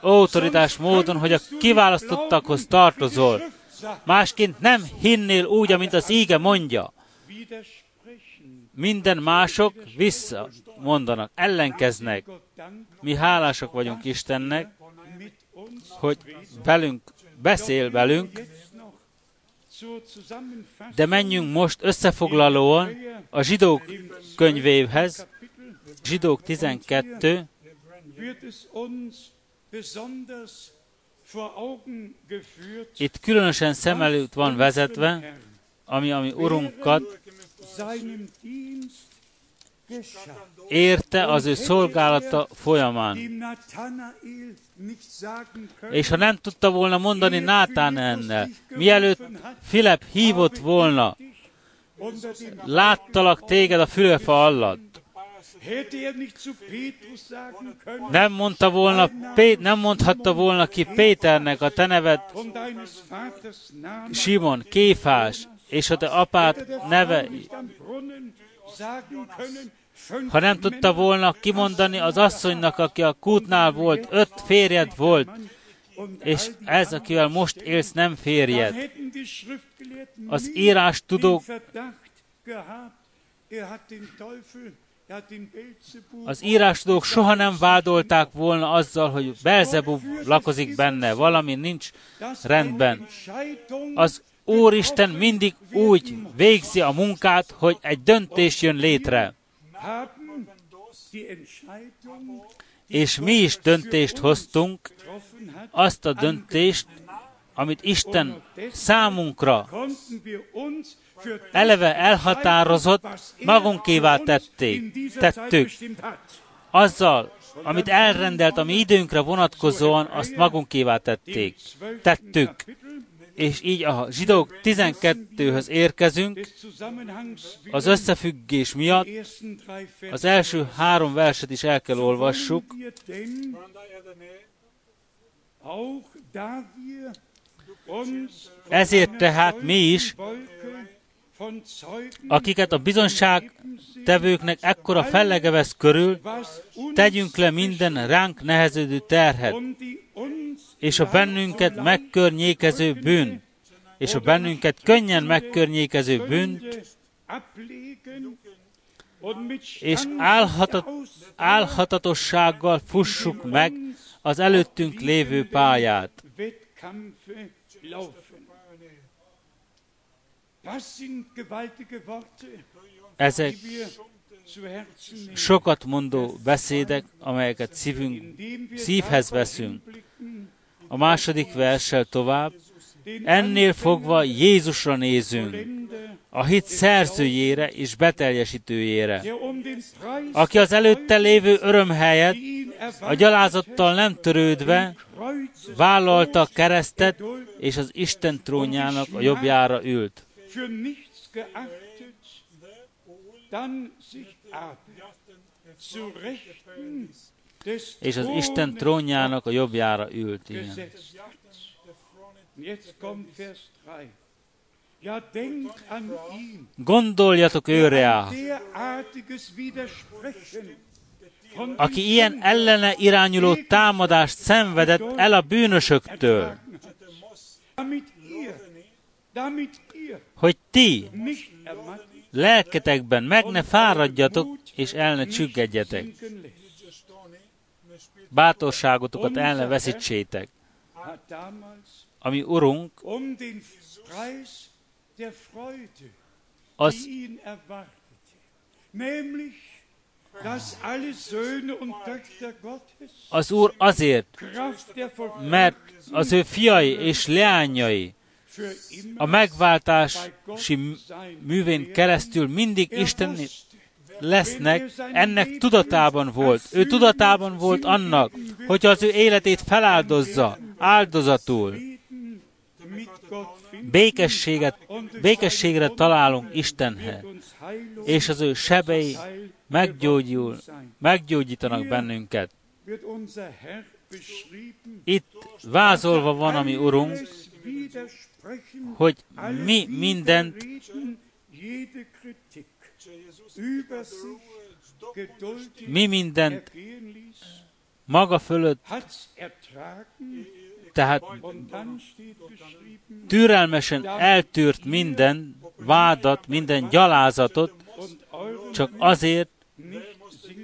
autoritás módon, hogy a kiválasztottakhoz tartozol. Másként nem hinnél úgy, amint az íge mondja. Minden mások vissza mondanak, ellenkeznek. Mi hálásak vagyunk Istennek, hogy velünk beszél velünk, de menjünk most összefoglalóan a zsidók könyvéhez, zsidók 12, itt különösen szem előtt van vezetve, ami ami Urunkat érte az ő szolgálata folyamán. És ha nem tudta volna mondani Nátán ennel, mielőtt Filip hívott volna, láttalak téged a fülefa alatt. Nem mondta volna, nem mondhatta volna ki Péternek a te neved Simon, Kéfás, és a te apád neve ha nem tudta volna kimondani az asszonynak, aki a kútnál volt, öt férjed volt, és ez, akivel most élsz, nem férjed. Az írás tudók az írástudók soha nem vádolták volna azzal, hogy Belzebub lakozik benne, valami nincs rendben. Az Úristen mindig úgy végzi a munkát, hogy egy döntés jön létre. És mi is döntést hoztunk, azt a döntést, amit Isten számunkra eleve elhatározott, magunkévá tették, tettük. Azzal, amit elrendelt a mi időnkre vonatkozóan, azt magunkévá tették, tettük és így a zsidók 12-höz érkezünk, az összefüggés miatt az első három verset is el kell olvassuk. Ezért tehát mi is, akiket a bizonság tevőknek ekkora fellege vesz körül, tegyünk le minden ránk neheződő terhet, és a bennünket megkörnyékező bűn, és a bennünket könnyen megkörnyékező bűnt, és álhatat, álhatatossággal fussuk meg az előttünk lévő pályát. Ezek sokat mondó beszédek, amelyeket szívünk, szívhez veszünk. A második verssel tovább, ennél fogva Jézusra nézünk, a hit szerzőjére és beteljesítőjére, aki az előtte lévő öröm helyett a gyalázattal nem törődve vállalta a keresztet, és az Isten trónjának a jobbjára ült. És az Isten trónjának a jobbjára ült. Igen. Gondoljatok őre, aki ilyen ellene irányuló támadást szenvedett el a bűnösöktől. Damit hogy ti lelketekben meg ne fáradjatok, és el ne csüggedjetek. Bátorságotokat el ne veszítsétek. Ami Urunk, az az Úr azért, mert az ő fiai és leányai a megváltási művén keresztül mindig Isten lesznek, ennek tudatában volt. Ő tudatában volt annak, hogy az ő életét feláldozza, áldozatul, békességet, békességre találunk Istenhez, és az ő sebei meggyógyul, meggyógyítanak bennünket. Itt vázolva van a mi Urunk, hogy mi mindent mi mindent maga fölött, tehát türelmesen eltűrt minden vádat, minden gyalázatot, csak azért,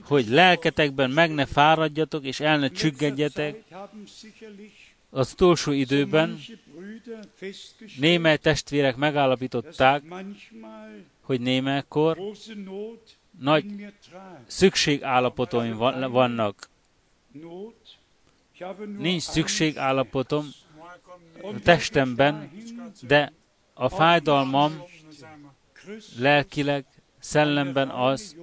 hogy lelketekben meg ne fáradjatok, és el ne csüggedjetek. Az utolsó időben némely testvérek megállapították, hogy némelykor nagy van- vannak. Nincs szükségállapotom a testemben, de a fájdalmam lelkileg, szellemben az,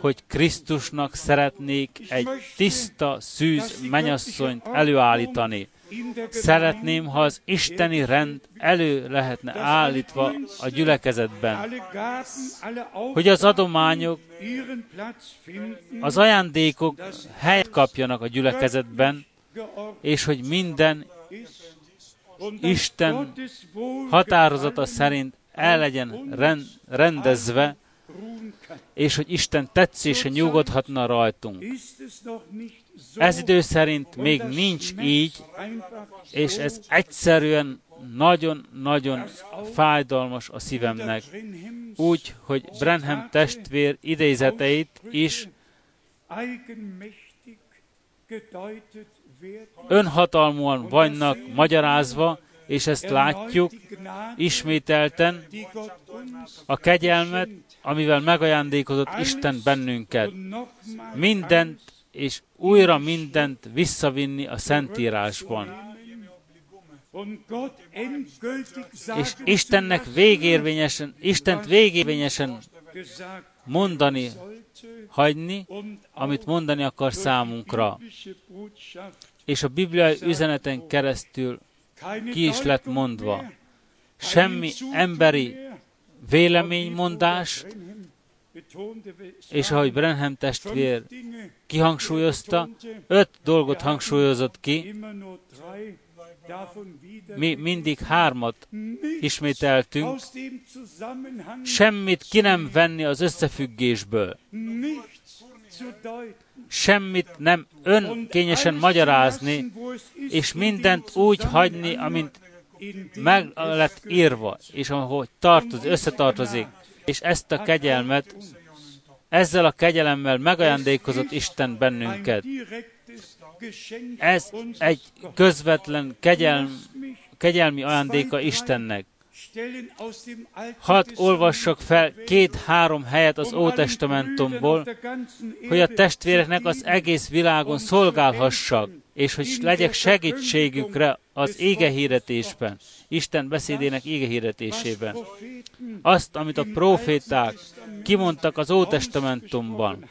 hogy Krisztusnak szeretnék egy tiszta, szűz menyasszonyt előállítani. Szeretném, ha az isteni rend elő lehetne állítva a gyülekezetben, hogy az adományok, az ajándékok helyet kapjanak a gyülekezetben, és hogy minden Isten határozata szerint el legyen rend, rendezve, és hogy Isten tetszése nyugodhatna rajtunk. Ez idő szerint még nincs így, és ez egyszerűen nagyon-nagyon fájdalmas a szívemnek. Úgy, hogy Brenham testvér idézeteit is önhatalmúan vannak magyarázva, és ezt látjuk ismételten a kegyelmet, amivel megajándékozott Isten bennünket. Mindent és újra mindent visszavinni a Szentírásban. És Istennek végérvényesen, Istent végérvényesen mondani, hagyni, amit mondani akar számunkra. És a bibliai üzeneten keresztül ki is lett mondva. Semmi emberi véleménymondás, és ahogy Brenham testvér kihangsúlyozta, öt dolgot hangsúlyozott ki, mi mindig hármat ismételtünk, semmit ki nem venni az összefüggésből, semmit nem önkényesen magyarázni, és mindent úgy hagyni, amint meg lett írva, és ahogy tartozik, összetartozik, és ezt a kegyelmet, ezzel a kegyelemmel megajándékozott Isten bennünket. Ez egy közvetlen kegyelm, kegyelmi ajándéka Istennek. Hadd olvassak fel két-három helyet az Ótestamentumból, hogy a testvéreknek az egész világon szolgálhassak, és hogy legyek segítségükre az égehirdetésben, Isten beszédének égehirdetésében. Azt, amit a proféták kimondtak az Ótestamentumban.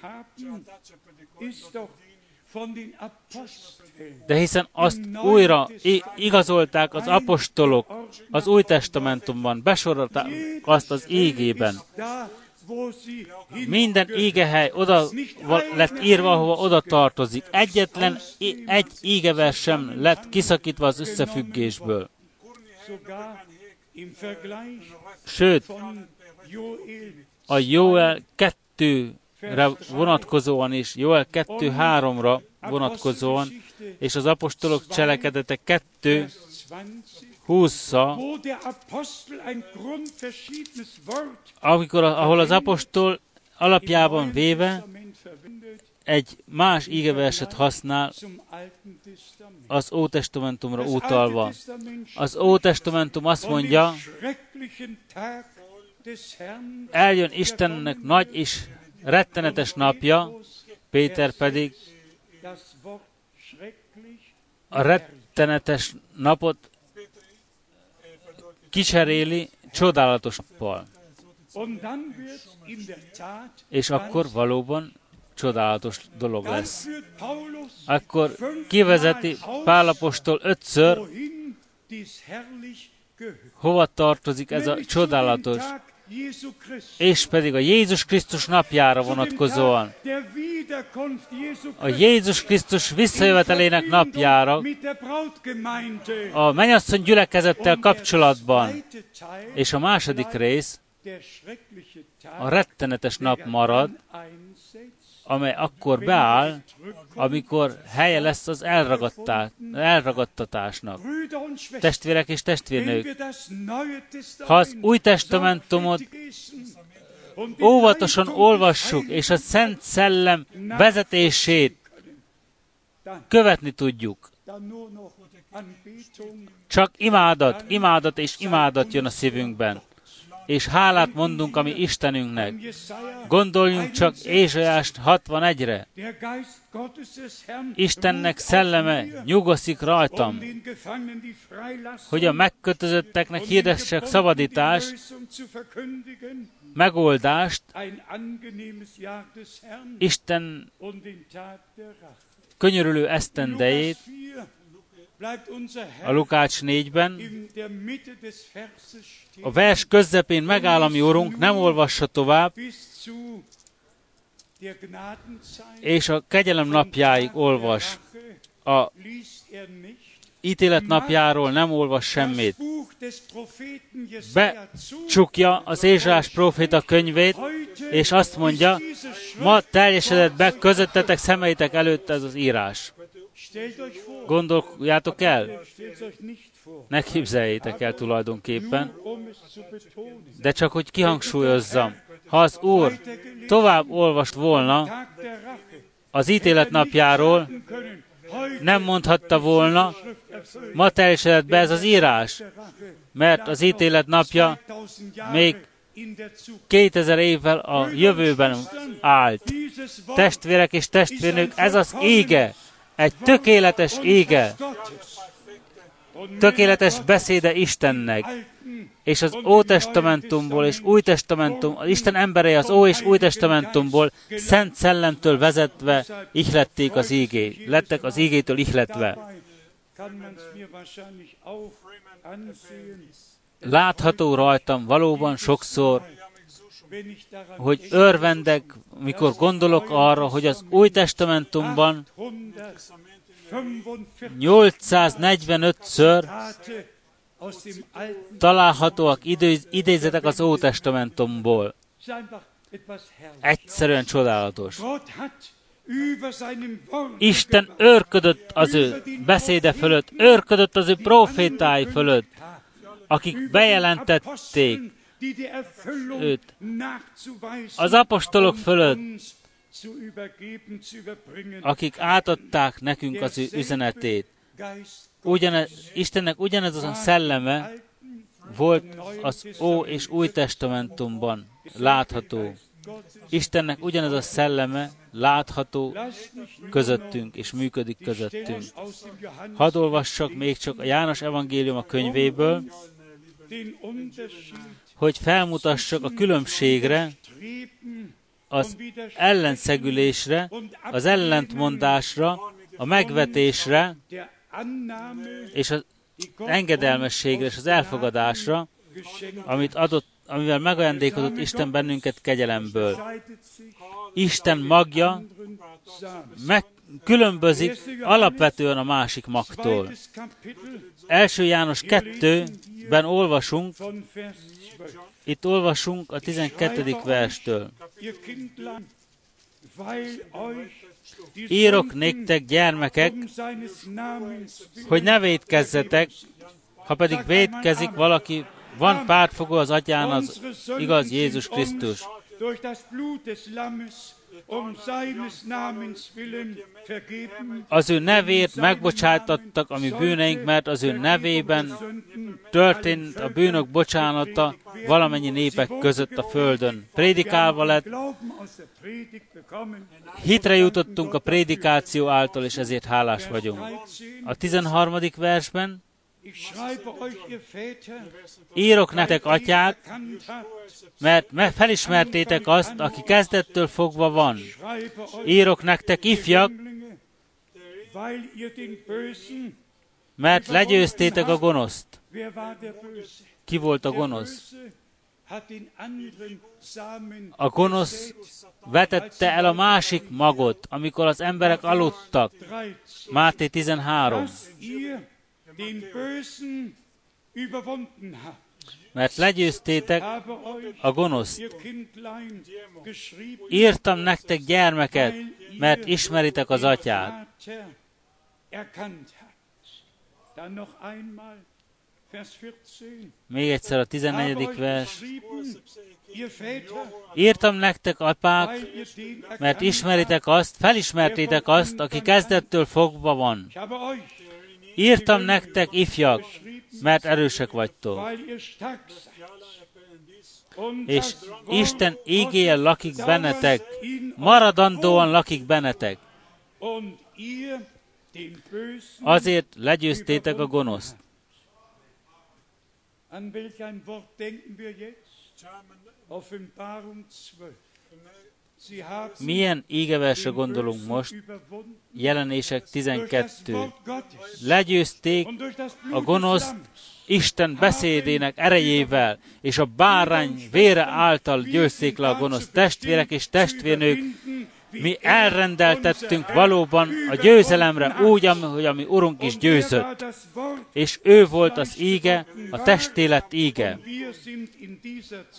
De hiszen azt újra igazolták az apostolok az Új Testamentumban, besorolták azt az égében. Minden égehely oda lett írva, ahova oda tartozik. Egyetlen egy égevers sem lett kiszakítva az összefüggésből. Sőt, a Joel 2-re vonatkozóan is, Joel 2-3-ra vonatkozóan, és az apostolok cselekedete 2 Vers 20, 20 wo der Apostel ein grundverschiedenes Wort amikor, ahol az apostol alapjában véve egy más ígeverset használ Alten Testament. az Ótestamentumra utalva. Az Ótestamentum azt mondja, eljön Istennek nagy és rettenetes napja, Péter pedig a rettenetes napot kicseréli csodálatos nappal. És akkor valóban csodálatos dolog lesz. Akkor kivezeti Pálapostól ötször, hova tartozik ez a csodálatos. És pedig a Jézus Krisztus napjára vonatkozóan. Jesu A. Jézus Krisztus visszajövetelének napjára a mennyasszony gyülekezettel kapcsolatban. És a második rész a rettenetes nap marad, amely akkor beáll, amikor helye lesz az elragadtatásnak. Testvérek és testvérnők, ha az új testamentumot óvatosan olvassuk, és a Szent Szellem vezetését követni tudjuk, csak imádat, imádat és imádat jön a szívünkben. És hálát mondunk a mi Istenünknek. Gondoljunk csak Ézsajás 61-re. der Geist Gottes des Herrn Istennek szelleme um rajtam, hogy a megkötözötteknek hirdessek verkündigen, megoldást, Isten könyörülő esztendejét 4 bleibt unser a Lukács 4-ben. in der Mitte des Verses stehen, A vers közepén megáll a mi úrunk, nem olvassa tovább, és a kegyelem napjáig olvas. A er ítélet napjáról nem olvas semmit. Becsukja az Ézsás próféta könyvét, és azt mondja, ma teljesedett be közöttetek szemeitek előtt ez az írás. Gondoljátok el? Ne képzeljétek el tulajdonképpen, um de csak hogy kihangsúlyozzam. Ha az Úr tovább olvast volna az ítélet napjáról, nem mondhatta volna, ma teljesedett be ez az írás, mert az ítélet napja 2000 Jahre még in der Zukunft. 2000 évvel a jövőben állt. Testvérek és testvérnők, ez az ége, egy tökéletes ége, tökéletes beszéde Istennek, és az Ótestamentumból és Új Testamentum, az Isten emberei az Ó és Új Testamentumból Szent Szellemtől vezetve ihlették az ígé, lettek az ígétől ihletve. Látható rajtam valóban sokszor, hogy örvendek, mikor gondolok arra, hogy az Új Testamentumban 845 845-ször Tate aus dem Alten találhatóak idő, idézetek az Ótestamentumból. Egyszerűen csodálatos. Isten őrködött az ő beszéde fölött, őrködött az ő profétái fölött, akik bejelentették őt. Az apostolok fölött, akik átadták nekünk az ő üzenetét. Ugyane, Istennek ugyanez az a szelleme volt az Ó és Új Testamentumban látható. Istennek ugyanez a szelleme látható közöttünk, és működik közöttünk. Hadd olvassak még csak a János Evangélium a könyvéből, hogy felmutassak a különbségre, az ellenszegülésre, az ellentmondásra, a megvetésre, és az engedelmességre és az elfogadásra, amit adott, amivel megajándékozott Isten bennünket kegyelemből. Isten magja meg különbözik alapvetően a másik magtól. Első János 2-ben olvasunk, itt olvasunk a 12. verstől. Írok néktek, gyermekek, hogy ne védkezzetek, ha pedig védkezik valaki, van pártfogó az atyán az igaz Jézus Krisztus. Az ő nevét megbocsátattak a mi bűneink, mert az ő nevében történt a bűnök bocsánata valamennyi népek között a földön. Prédikálva lett, hitre jutottunk a prédikáció által, és ezért hálás vagyunk. A 13. versben Írok nektek, atyák, mert felismertétek azt, aki kezdettől fogva van. Írok nektek, ifjak, mert legyőztétek a gonoszt. Ki volt a gonosz? A gonosz vetette el a másik magot, amikor az emberek aludtak. Máté 13 mert legyőztétek a gonoszt. Írtam nektek gyermeket, mert ismeritek az atyát. Még egyszer a 14. vers. Írtam nektek, apák, mert ismeritek azt, felismertétek azt, aki kezdettől fogva van. Írtam nektek, ifjak, mert erősek vagytok. És Isten ígéje lakik bennetek, maradandóan lakik bennetek. Azért legyőztétek a gonoszt. An welch ein Wort denken wir jetzt? Offenbarung 12. Milyen égeversre gondolunk most? Jelenések 12. Legyőzték a gonoszt Isten beszédének erejével, és a bárány vére által győzték le a gonosz testvérek és testvérnők, mi elrendeltettünk valóban a győzelemre úgy, hogy a mi Urunk is győzött. És ő volt az íge, a testélet íge.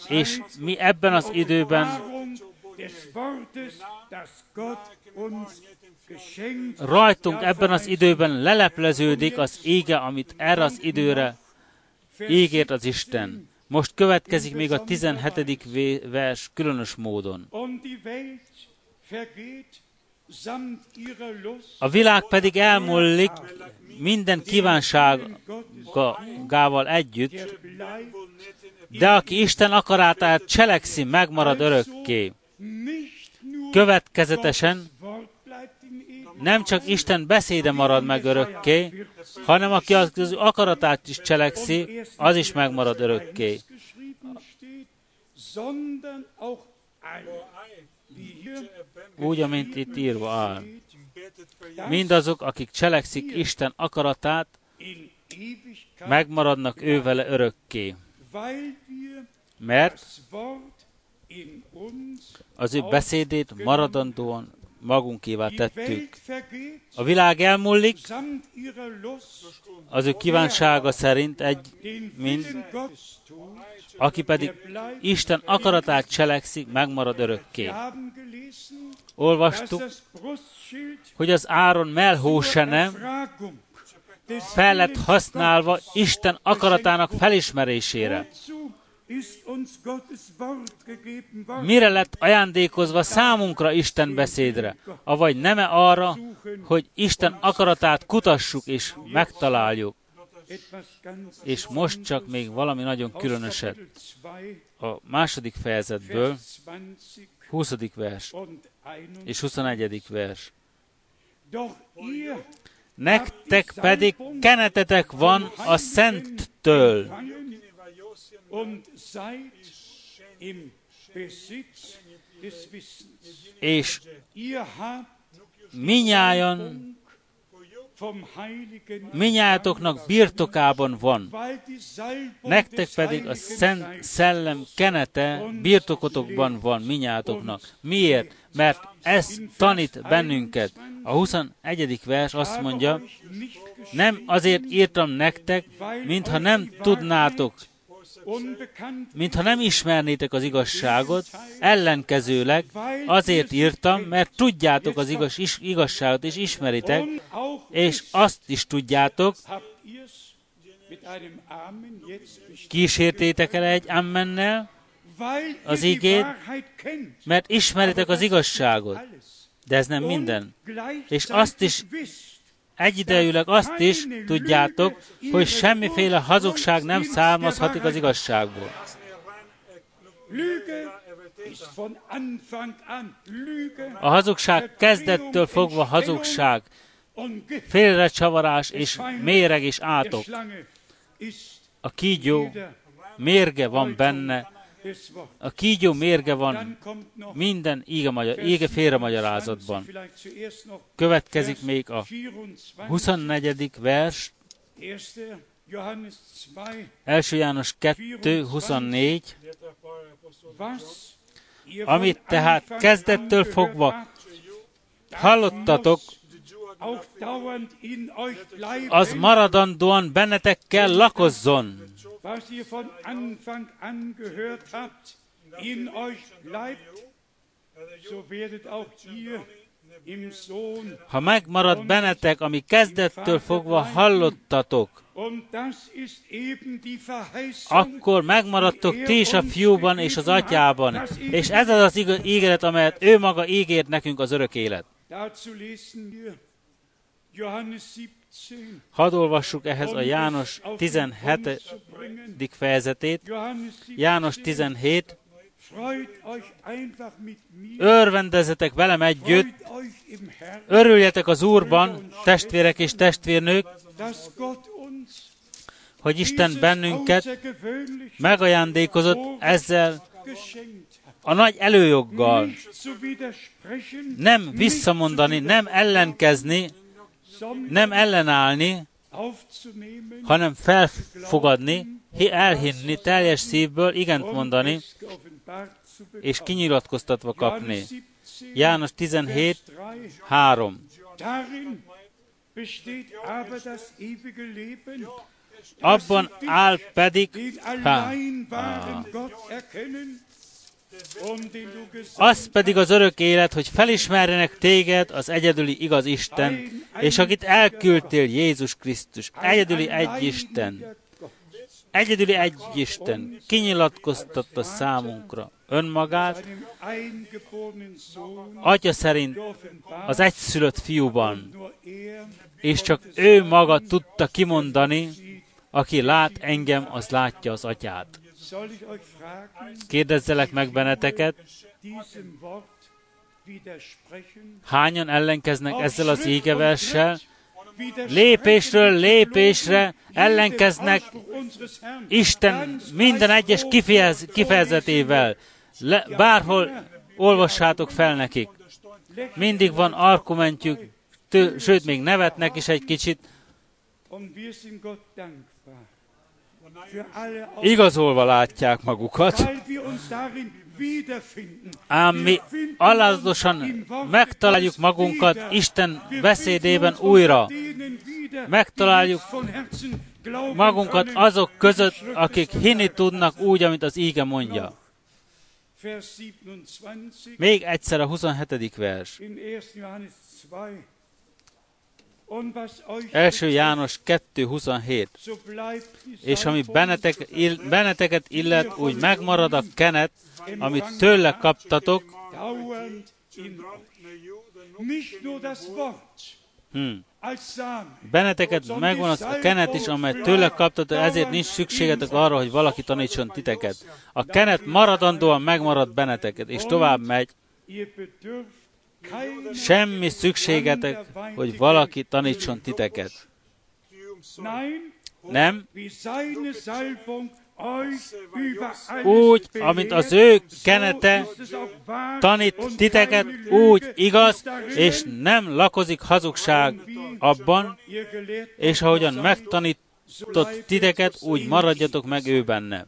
És mi ebben az időben Rajtunk ebben az időben lelepleződik az ége, amit erre az időre ígért az Isten. Most következik még a 17. vers különös módon. A világ pedig elmúlik minden kívánságával együtt, de aki Isten akarátát cselekszi, megmarad örökké. Következetesen nem csak Isten beszéde marad meg örökké, hanem aki az akaratát is cselekszi, az is megmarad örökké. Úgy, amint itt írva áll. Mindazok, akik cselekszik Isten akaratát, megmaradnak ő vele örökké. Mert az ő beszédét maradandóan magunkévá tettük. A világ elmúlik, az ő kívánsága szerint egy, mint aki pedig Isten akaratát cselekszik, megmarad örökké. Olvastuk, hogy az áron melhósene fel lett használva Isten akaratának felismerésére. Mire lett ajándékozva számunkra Isten beszédre? Avagy neme arra, hogy Isten akaratát kutassuk és megtaláljuk. És most csak még valami nagyon különöset. A második fejezetből, 20. vers és 21. vers. Nektek pedig kenetetek van a Szenttől, és minnyájan minnyájatoknak birtokában van, nektek pedig a Szent Szellem kenete birtokotokban van minnyájatoknak. Miért? Mert ez tanít bennünket. A 21. vers azt mondja, nem azért írtam nektek, mintha nem tudnátok, mintha nem ismernétek az igazságot, ellenkezőleg azért írtam, mert tudjátok az igaz, is, igazságot, és ismeritek, és azt is tudjátok, kísértétek el egy ammennel, az igét, mert ismeritek az igazságot. De ez nem minden. És azt is Egyidejűleg azt is tudjátok, hogy semmiféle hazugság nem származhatik az igazságból. A hazugság kezdettől fogva hazugság, félrecsavarás és méreg és átok. A kígyó mérge van benne. A kígyó mérge van minden íge, magyar, Vers íge 27, félremagyarázatban. vielleicht zuerst noch Következik még a 24, 24. vers, 1. Johannes 2, 1 János 2, 24, was ihr amit tehát kezdettől fogva hallottatok, az maradandóan bennetekkel lakozzon. Was ihr von Anfang an gehört habt, in euch bleibt, so werdet auch ihr im Sohn. Ha megmarad bennetek, ami kezdettől fogva hallottatok, Verheißung, akkor megmaradtok ti is a fiúban és az atyában. És ez az az ígéret, amelyet ő maga ígért nekünk az örök élet. Johannes 17. Hadd olvassuk ehhez a János auf den 17. Punkt zu bringen. fejezetét. Johannes 17. János 17. Freut euch einfach mit mir. Örvendezetek velem együtt, örüljetek az Úrban, testvérek és testvérnők, hogy Isten bennünket megajándékozott ezzel a nagy előjoggal. Nem visszamondani, nem ellenkezni, nem ellenállni, hanem felfogadni, hi- elhinni, teljes szívből igent mondani, és kinyilatkoztatva kapni. Johannes 17, János 17, Vers 3. 3. Darin besteht aber das ewige Leben, Abban áll pedig, ha, az pedig az örök élet, hogy felismerjenek téged, az egyedüli igaz Isten, és akit elküldtél Jézus Krisztus, egyedüli egy Isten, egyedüli egy Isten, kinyilatkoztatta számunkra önmagát, atya szerint az egyszülött fiúban, és csak ő maga tudta kimondani, aki lát engem, az látja az atyát. Kérdezzelek meg benneteket, hányan ellenkeznek ezzel az égeverssel, lépésről lépésre ellenkeznek. Isten minden egyes kifejez, kifejezetével. Le, bárhol olvassátok fel nekik. Mindig van argumentjük, tő, sőt, még nevetnek is egy kicsit. Und wir sind Gott dankbar für alle Igazolva látják magukat, ám mi alázatosan megtaláljuk magunkat Isten beszédében újra. Megtaláljuk Magunkat azok között, akik hinni tudnak úgy, amit az íge mondja. Vers 27 Még egyszer a 27. vers. In 1. Johannes 2. Und was euch 1. János 2.27. so bleibt die És ami bennetek, ill, benneteket illet, úgy megmarad a kenet, amit tőle kaptatok, hmm. benneteket megvan az a kenet is, amely tőle kaptatok, ezért nincs szükségetek arra, hogy valaki tanítson titeket. A kenet maradandóan megmarad benneteket, és tovább megy. Semmi szükségetek, hogy valaki tanítson titeket. Nem, úgy, amint az ő kenete tanít titeket, úgy igaz, és nem lakozik hazugság abban, és ahogyan megtanított titeket, úgy maradjatok meg ő benne.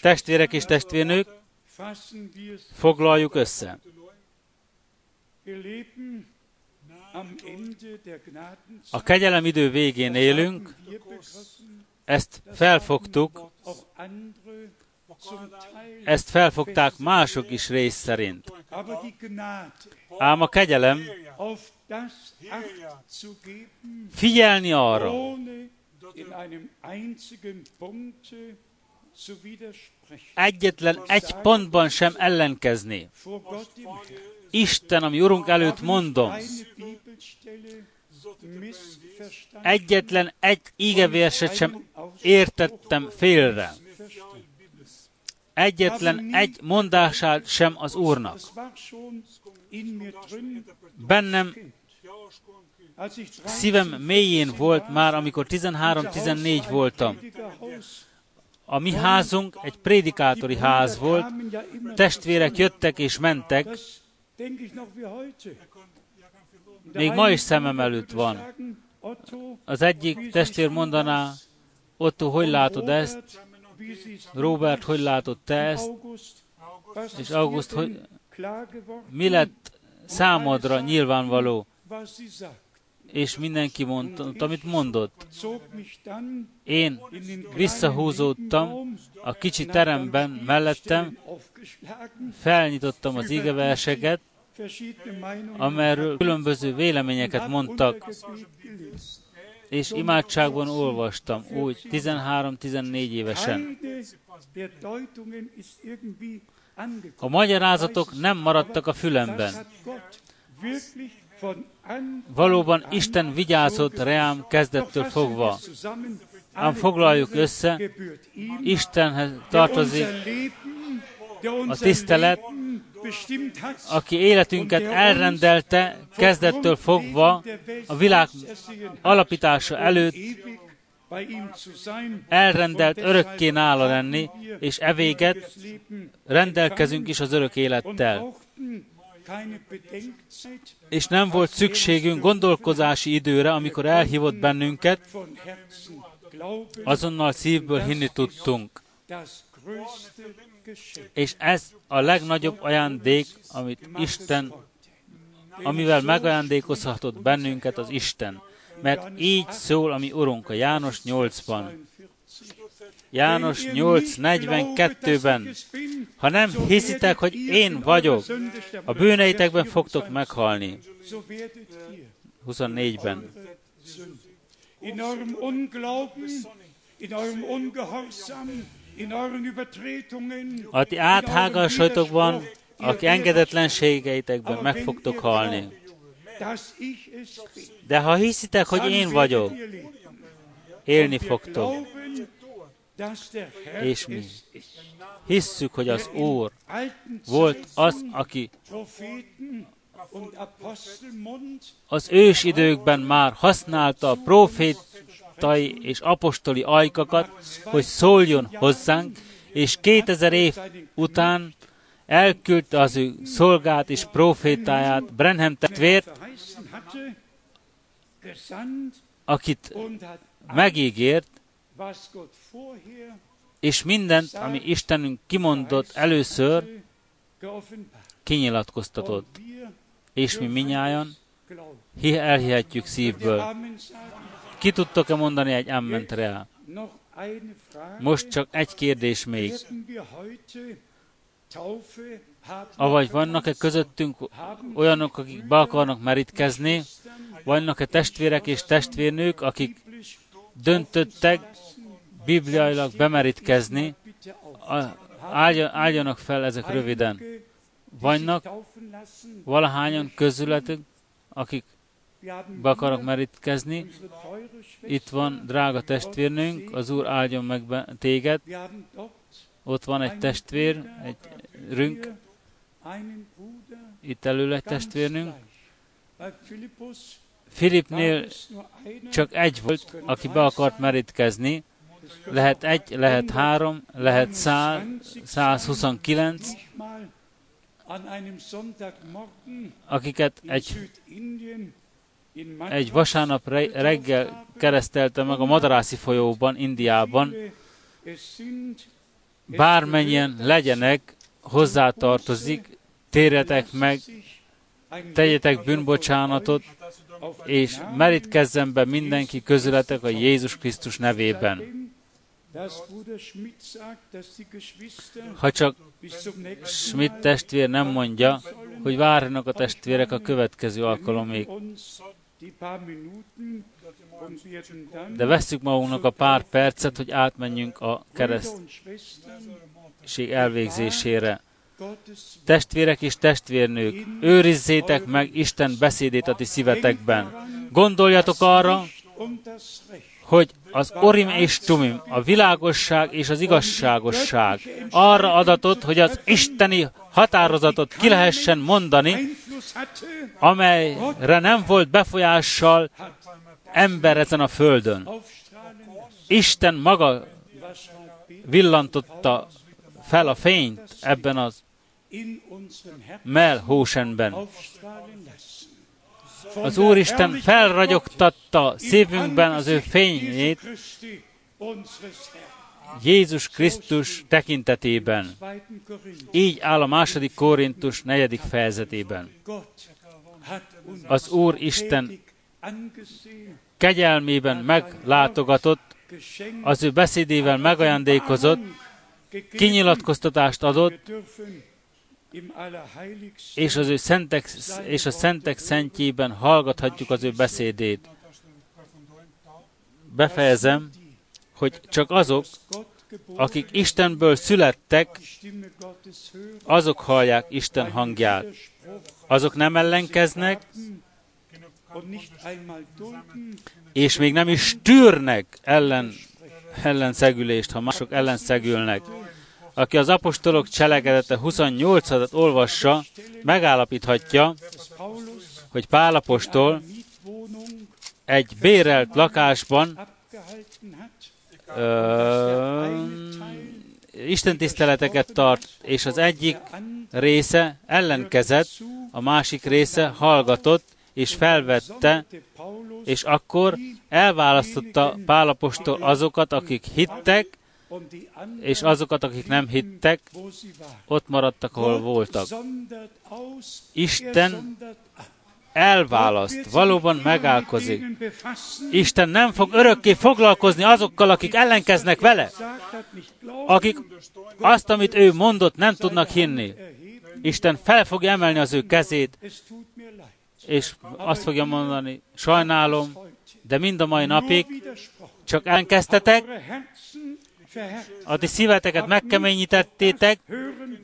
Testvérek és testvérnők, foglaljuk össze. A kegyelem idő végén élünk, ezt felfogtuk, ezt felfogták mások is rész szerint. Ám a kegyelem figyelni arra, egyetlen egy pontban sem ellenkezni. Isten, ami Urunk előtt mondom, egyetlen egy ígevérset sem értettem félre. Egyetlen egy mondását sem az Úrnak. Bennem szívem mélyén volt már, amikor 13-14 voltam. A mi házunk egy prédikátori ház volt, testvérek jöttek és mentek, még ma is szemem előtt van. Az egyik testvér mondaná, Otto, hogy látod ezt? Robert, hogy látod te ezt? És August, hogy mi lett számodra nyilvánvaló? És mindenki mondta, amit mondott. Én visszahúzódtam a kicsi teremben mellettem, felnyitottam az igeverseket, amerről különböző véleményeket mondtak, és imádságban olvastam, úgy 13-14 évesen. A magyarázatok nem maradtak a fülemben. Valóban Isten vigyázott reám kezdettől fogva. Ám foglaljuk össze, Istenhez tartozik a tisztelet, aki életünket elrendelte kezdettől fogva a világ alapítása előtt, elrendelt örökké nála lenni, és evéget rendelkezünk is az örök élettel. És nem volt szükségünk gondolkozási időre, amikor elhívott bennünket, azonnal szívből hinni tudtunk. És ez a legnagyobb ajándék, amit Isten, amivel megajándékozhatott bennünket az Isten. Mert így szól a mi Urunk a János 8-ban. János 8.42-ben. Ha nem hiszitek, hogy én vagyok, a bűneitekben fogtok meghalni. 24-ben. In eurem Unglauben, in eurem Ungehorsam, a ti áthágasajtokban, aki engedetlenségeitekben meg fogtok halni. De ha hiszitek, hogy én vagyok, élni fogtok. És mi hisszük, hogy az Úr volt az, aki az ős időkben már használta a profét profétai és apostoli ajkakat, hogy szóljon hozzánk, és 2000 év után elküldte az ő szolgát és profétáját, Brenhem testvért, akit megígért, és mindent, ami Istenünk kimondott először, kinyilatkoztatott. És mi minnyáján elhihetjük szívből. Ki tudtok-e mondani egy amment rá? Most csak egy kérdés még. Avagy vannak-e közöttünk olyanok, akik be akarnak merítkezni? Vannak-e testvérek és testvérnők, akik döntöttek bibliailag bemerítkezni? Álljanak fel ezek röviden. Vannak valahányan közületük, akik be akarok merítkezni. Itt van drága testvérnőnk, az Úr áldjon meg téged. Ott van egy testvér, egy rünk. Itt elő egy testvérnünk. Filipnél csak egy volt, aki be akart merítkezni, lehet egy, lehet három, lehet száz, 129, akiket egy, egy vasárnap reggel keresztelte meg a Madarászi folyóban, Indiában, bármennyien legyenek, hozzátartozik, térjetek meg, tegyetek bűnbocsánatot, és merítkezzen be mindenki közületek a Jézus Krisztus nevében. Ha csak Schmidt testvér nem mondja, hogy várjanak a testvérek a következő alkalomig. De vesszük magunknak a pár percet, hogy átmenjünk a keresztség elvégzésére. Testvérek és testvérnők, őrizzétek meg Isten beszédét a ti szívetekben. Gondoljatok arra, hogy az Orim és Tumim, a világosság és az igazságosság arra adatot, hogy az isteni határozatot ki lehessen mondani, amelyre nem volt befolyással ember ezen a földön. Isten maga villantotta fel a fényt ebben az melhósenben. Az Úristen felragyogtatta szívünkben az ő fényét Jézus Krisztus tekintetében. Így áll a második Korintus negyedik fejezetében. Az Úr Isten kegyelmében meglátogatott, az ő beszédével megajándékozott, kinyilatkoztatást adott, és az ő szentek, és a szentek szentjében hallgathatjuk az ő beszédét. Befejezem, hogy csak azok, akik Istenből születtek, azok hallják Isten hangját. Azok nem ellenkeznek, és még nem is tűrnek ellen, ellenszegülést, ha mások ellenszegülnek. Aki az apostolok cselekedete 28-at olvassa, megállapíthatja, hogy Pál apostol egy bérelt lakásban ö, istentiszteleteket tart, és az egyik része ellenkezett, a másik része hallgatott, és felvette, és akkor elválasztotta Pálapostól azokat, akik hittek, és azokat, akik nem hittek, ott maradtak, ahol voltak. Isten elválaszt, valóban megálkozik. Isten nem fog örökké foglalkozni azokkal, akik ellenkeznek vele, akik azt, amit ő mondott, nem tudnak hinni. Isten fel fogja emelni az ő kezét, és azt fogja mondani, sajnálom, de mind a mai napig csak elkezdtetek, a ti szíveteket megkeményítettétek,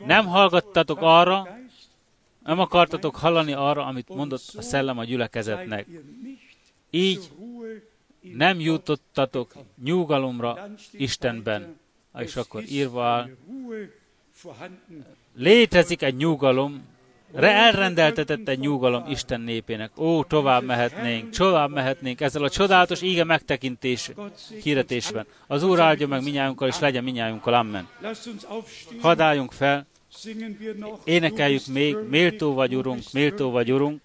nem hallgattatok arra, nem akartatok hallani arra, amit mondott a szellem a gyülekezetnek. Így nem jutottatok nyugalomra Istenben. És akkor írva áll, létezik egy nyugalom, elrendeltetett egy nyugalom Isten népének. Ó, tovább mehetnénk, tovább mehetnénk ezzel a csodálatos íge megtekintés hirdetésben. Az Úr áldja meg minnyájunkkal, és legyen minnyájunkkal. Amen. Hadd álljunk fel, énekeljük még, méltó vagy Urunk, méltó vagy Urunk,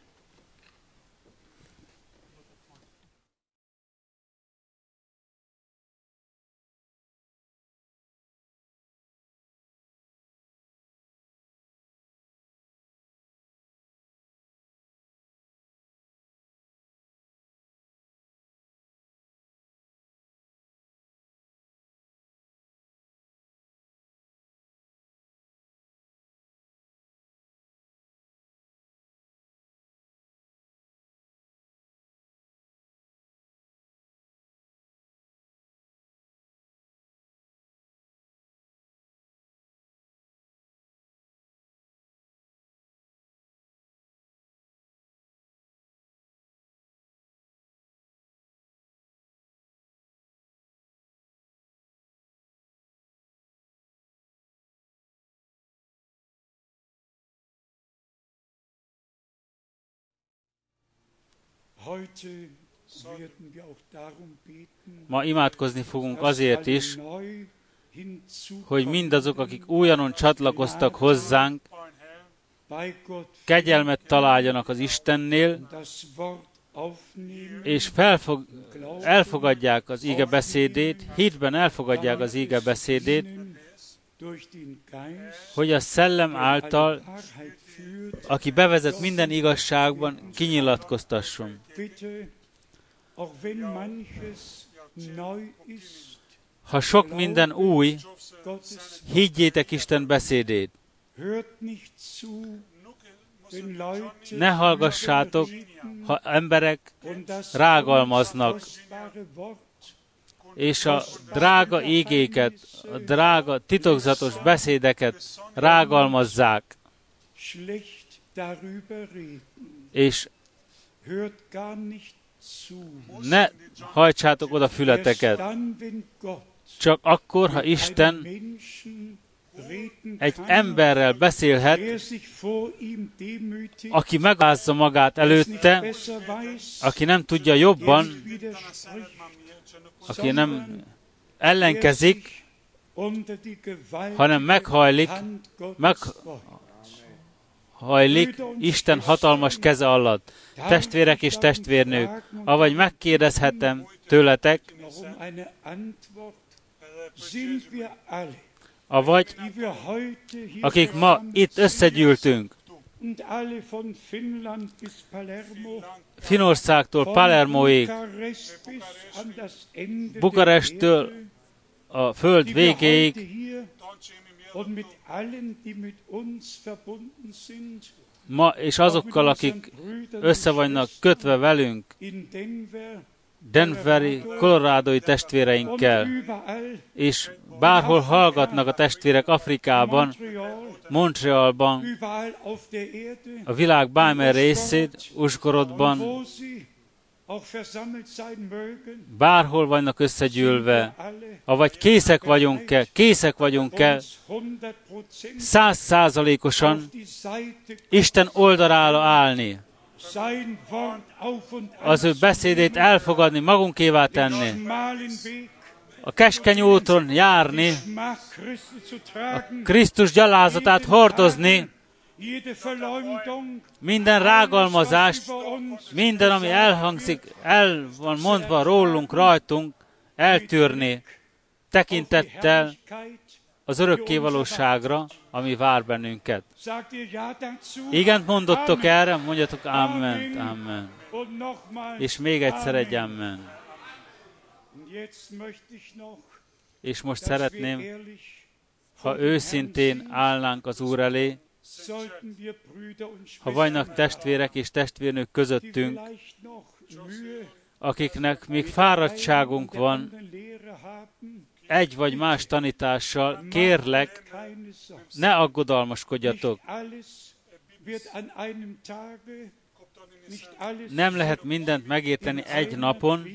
Ma imádkozni fogunk azért is, hogy mindazok, akik újonnan csatlakoztak hozzánk, kegyelmet találjanak az Istennél, és felfog, elfogadják az íge beszédét, hitben elfogadják az íge beszédét, hogy a szellem által, aki bevezet minden igazságban, kinyilatkoztasson. Ha sok minden új, higgyétek Isten beszédét. Ne hallgassátok, ha emberek rágalmaznak, és a drága ígéket, a drága titokzatos beszédeket rágalmazzák, és ne hajtsátok oda fületeket. Csak akkor, ha Isten egy emberrel beszélhet, aki megázza magát előtte, aki nem tudja jobban, widerspricht, aki nem ellenkezik, hanem meghajlik, Hand Gottes meg- beugt. hajlik Isten hatalmas keze alatt. Testvérek és testvérnők, avagy megkérdezhetem tőletek, avagy akik ma itt összegyűltünk, Finországtól Palermoig, Bukarestől a föld végéig, ma és azokkal, akik össze vannak kötve velünk, Denveri, kolorádói testvéreinkkel, és bárhol hallgatnak a testvérek Afrikában, Montreal, Montrealban, a világ bármely részét, mögen, bárhol vannak összegyűlve, avagy készek vagyunk-e, készek vagyunk-e uns 100% száz százalékosan Isten oldalára állni, az ő beszédét elfogadni, magunkévá tenni, a keskeny úton járni, tragen, Krisztus gyalázatát hordozni, minden rágalmazást, minden, ami elhangzik, el van mondva rólunk, rajtunk, eltűrni, tekintettel Az örökkévalóságra, ami vár bennünket. Igent mondottok erre? Mondjatok amen, amen. És még egyszer egy amen. És most szeretném, ha őszintén állnánk az Úr elé, ha vannak testvérek és testvérnők közöttünk, akiknek még fáradtságunk van, egy vagy más tanítással, kérlek, ne aggodalmaskodjatok. Nem lehet mindent megérteni egy napon,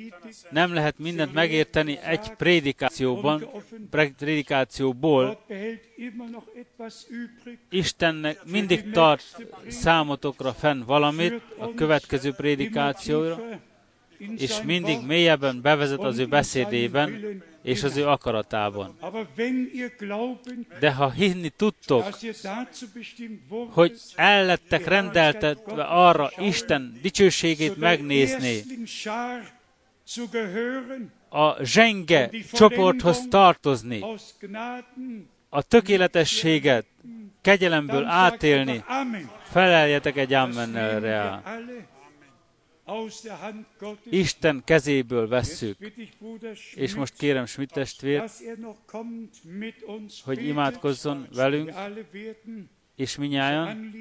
nem lehet mindent megérteni egy prédikációban, prédikációból. Istennek mindig tart számotokra fenn valamit a következő prédikációra, és mindig mélyebben bevezet az ő beszédében és az ő akaratában. De ha hinni tudtok, hogy wurdet, el lettek rendeltetve arra Isten dicsőségét megnézni, a zsenge csoporthoz tartozni, a tökéletességet kegyelemből átélni, feleljetek egy wir rá. alle aus der Hand Gottes. Isten kezéből vesszük. És most kérem Schmidt testvért, dass er hogy imádkozzon velünk, és minnyáján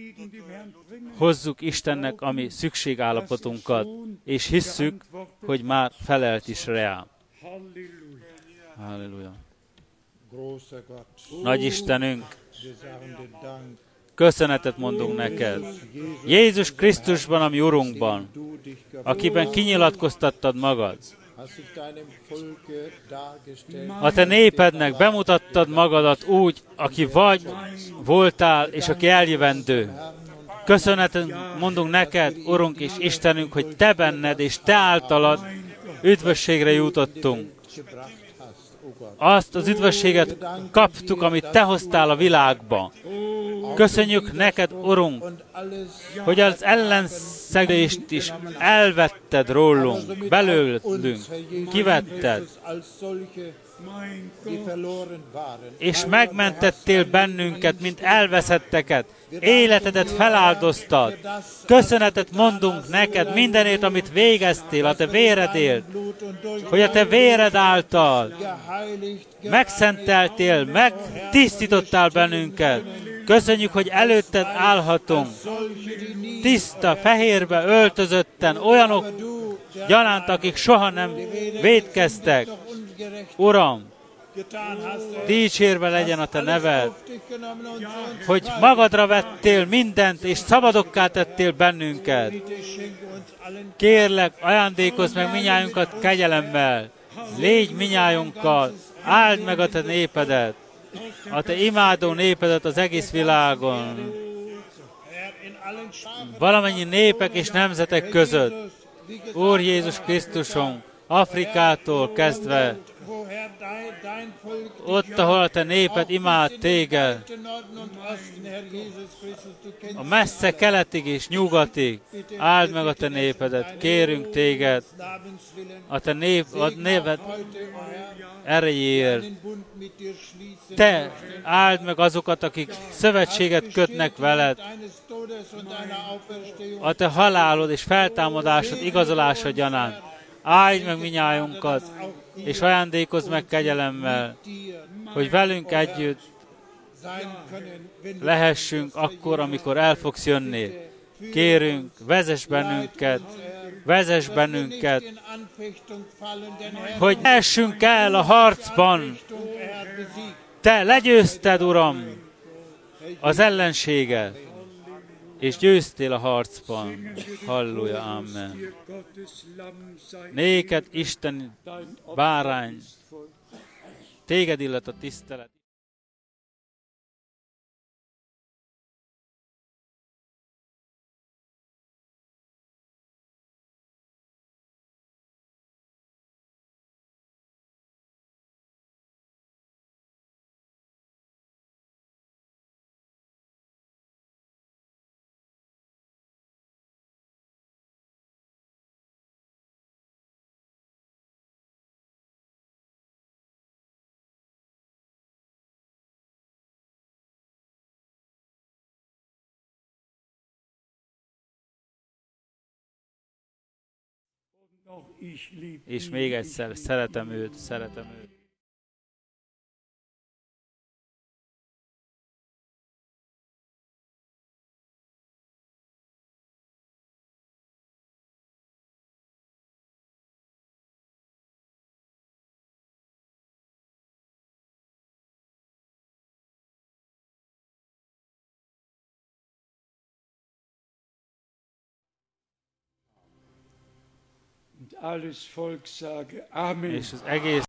hozzuk Istennek a mi szükségállapotunkat, és hisszük, hogy már felelt is rá. Halleluja. Nagy Istenünk, köszönetet mondunk neked. Jézus Krisztusban, ami Urunkban, akiben kinyilatkoztattad magad. A te népednek bemutattad magadat úgy, aki vagy, voltál, és aki eljövendő. Köszönetet mondunk neked, Urunk és Istenünk, hogy Te benned és Te általad üdvösségre jutottunk. Azt az üdvösséget kaptuk, amit Te hoztál a világba. Köszönjük neked, Urunk, hogy az ellenszegést is elvetted rólunk, belőlünk, kivetted, és megmentettél bennünket, mint elveszetteket, életedet feláldoztad. Köszönetet mondunk neked mindenért, amit végeztél, a te véredért, hogy a te véred által megszenteltél, megtisztítottál bennünket. Köszönjük, hogy előtted állhatunk, tiszta, fehérbe öltözötten, olyanok gyanánt, akik soha nem védkeztek. Uram, dicsérve legyen a te neved, hogy magadra vettél mindent, és szabadokká tettél bennünket. Kérlek, ajándékozz meg minnyájunkat kegyelemmel, légy minnyájunkkal, áld meg a te népedet, a te imádó népedet az egész világon, valamennyi népek és nemzetek között. Úr Jézus Krisztusom, Afrikától kezdve, ott, ahol a te néped imád téged, a messze keletig és nyugatig, áld meg a te népedet, kérünk téged, a te nép, a néved erejéért. Te áld meg azokat, akik szövetséget kötnek veled, a te halálod és feltámadásod igazolása gyanánt. Áldj meg minnyájunkat, és ajándékozz meg kegyelemmel, hogy velünk együtt lehessünk akkor, amikor el fogsz jönni. Kérünk, vezess bennünket, vezess bennünket, hogy essünk el a harcban. Te legyőzted, Uram, az ellenséget, és győztél a harcban. Halleluja, amen. Néked, Isten bárány, téged illet a tisztelet. És még egyszer, szeretem őt, szeretem őt. Alles Volk sage Amen. És az egész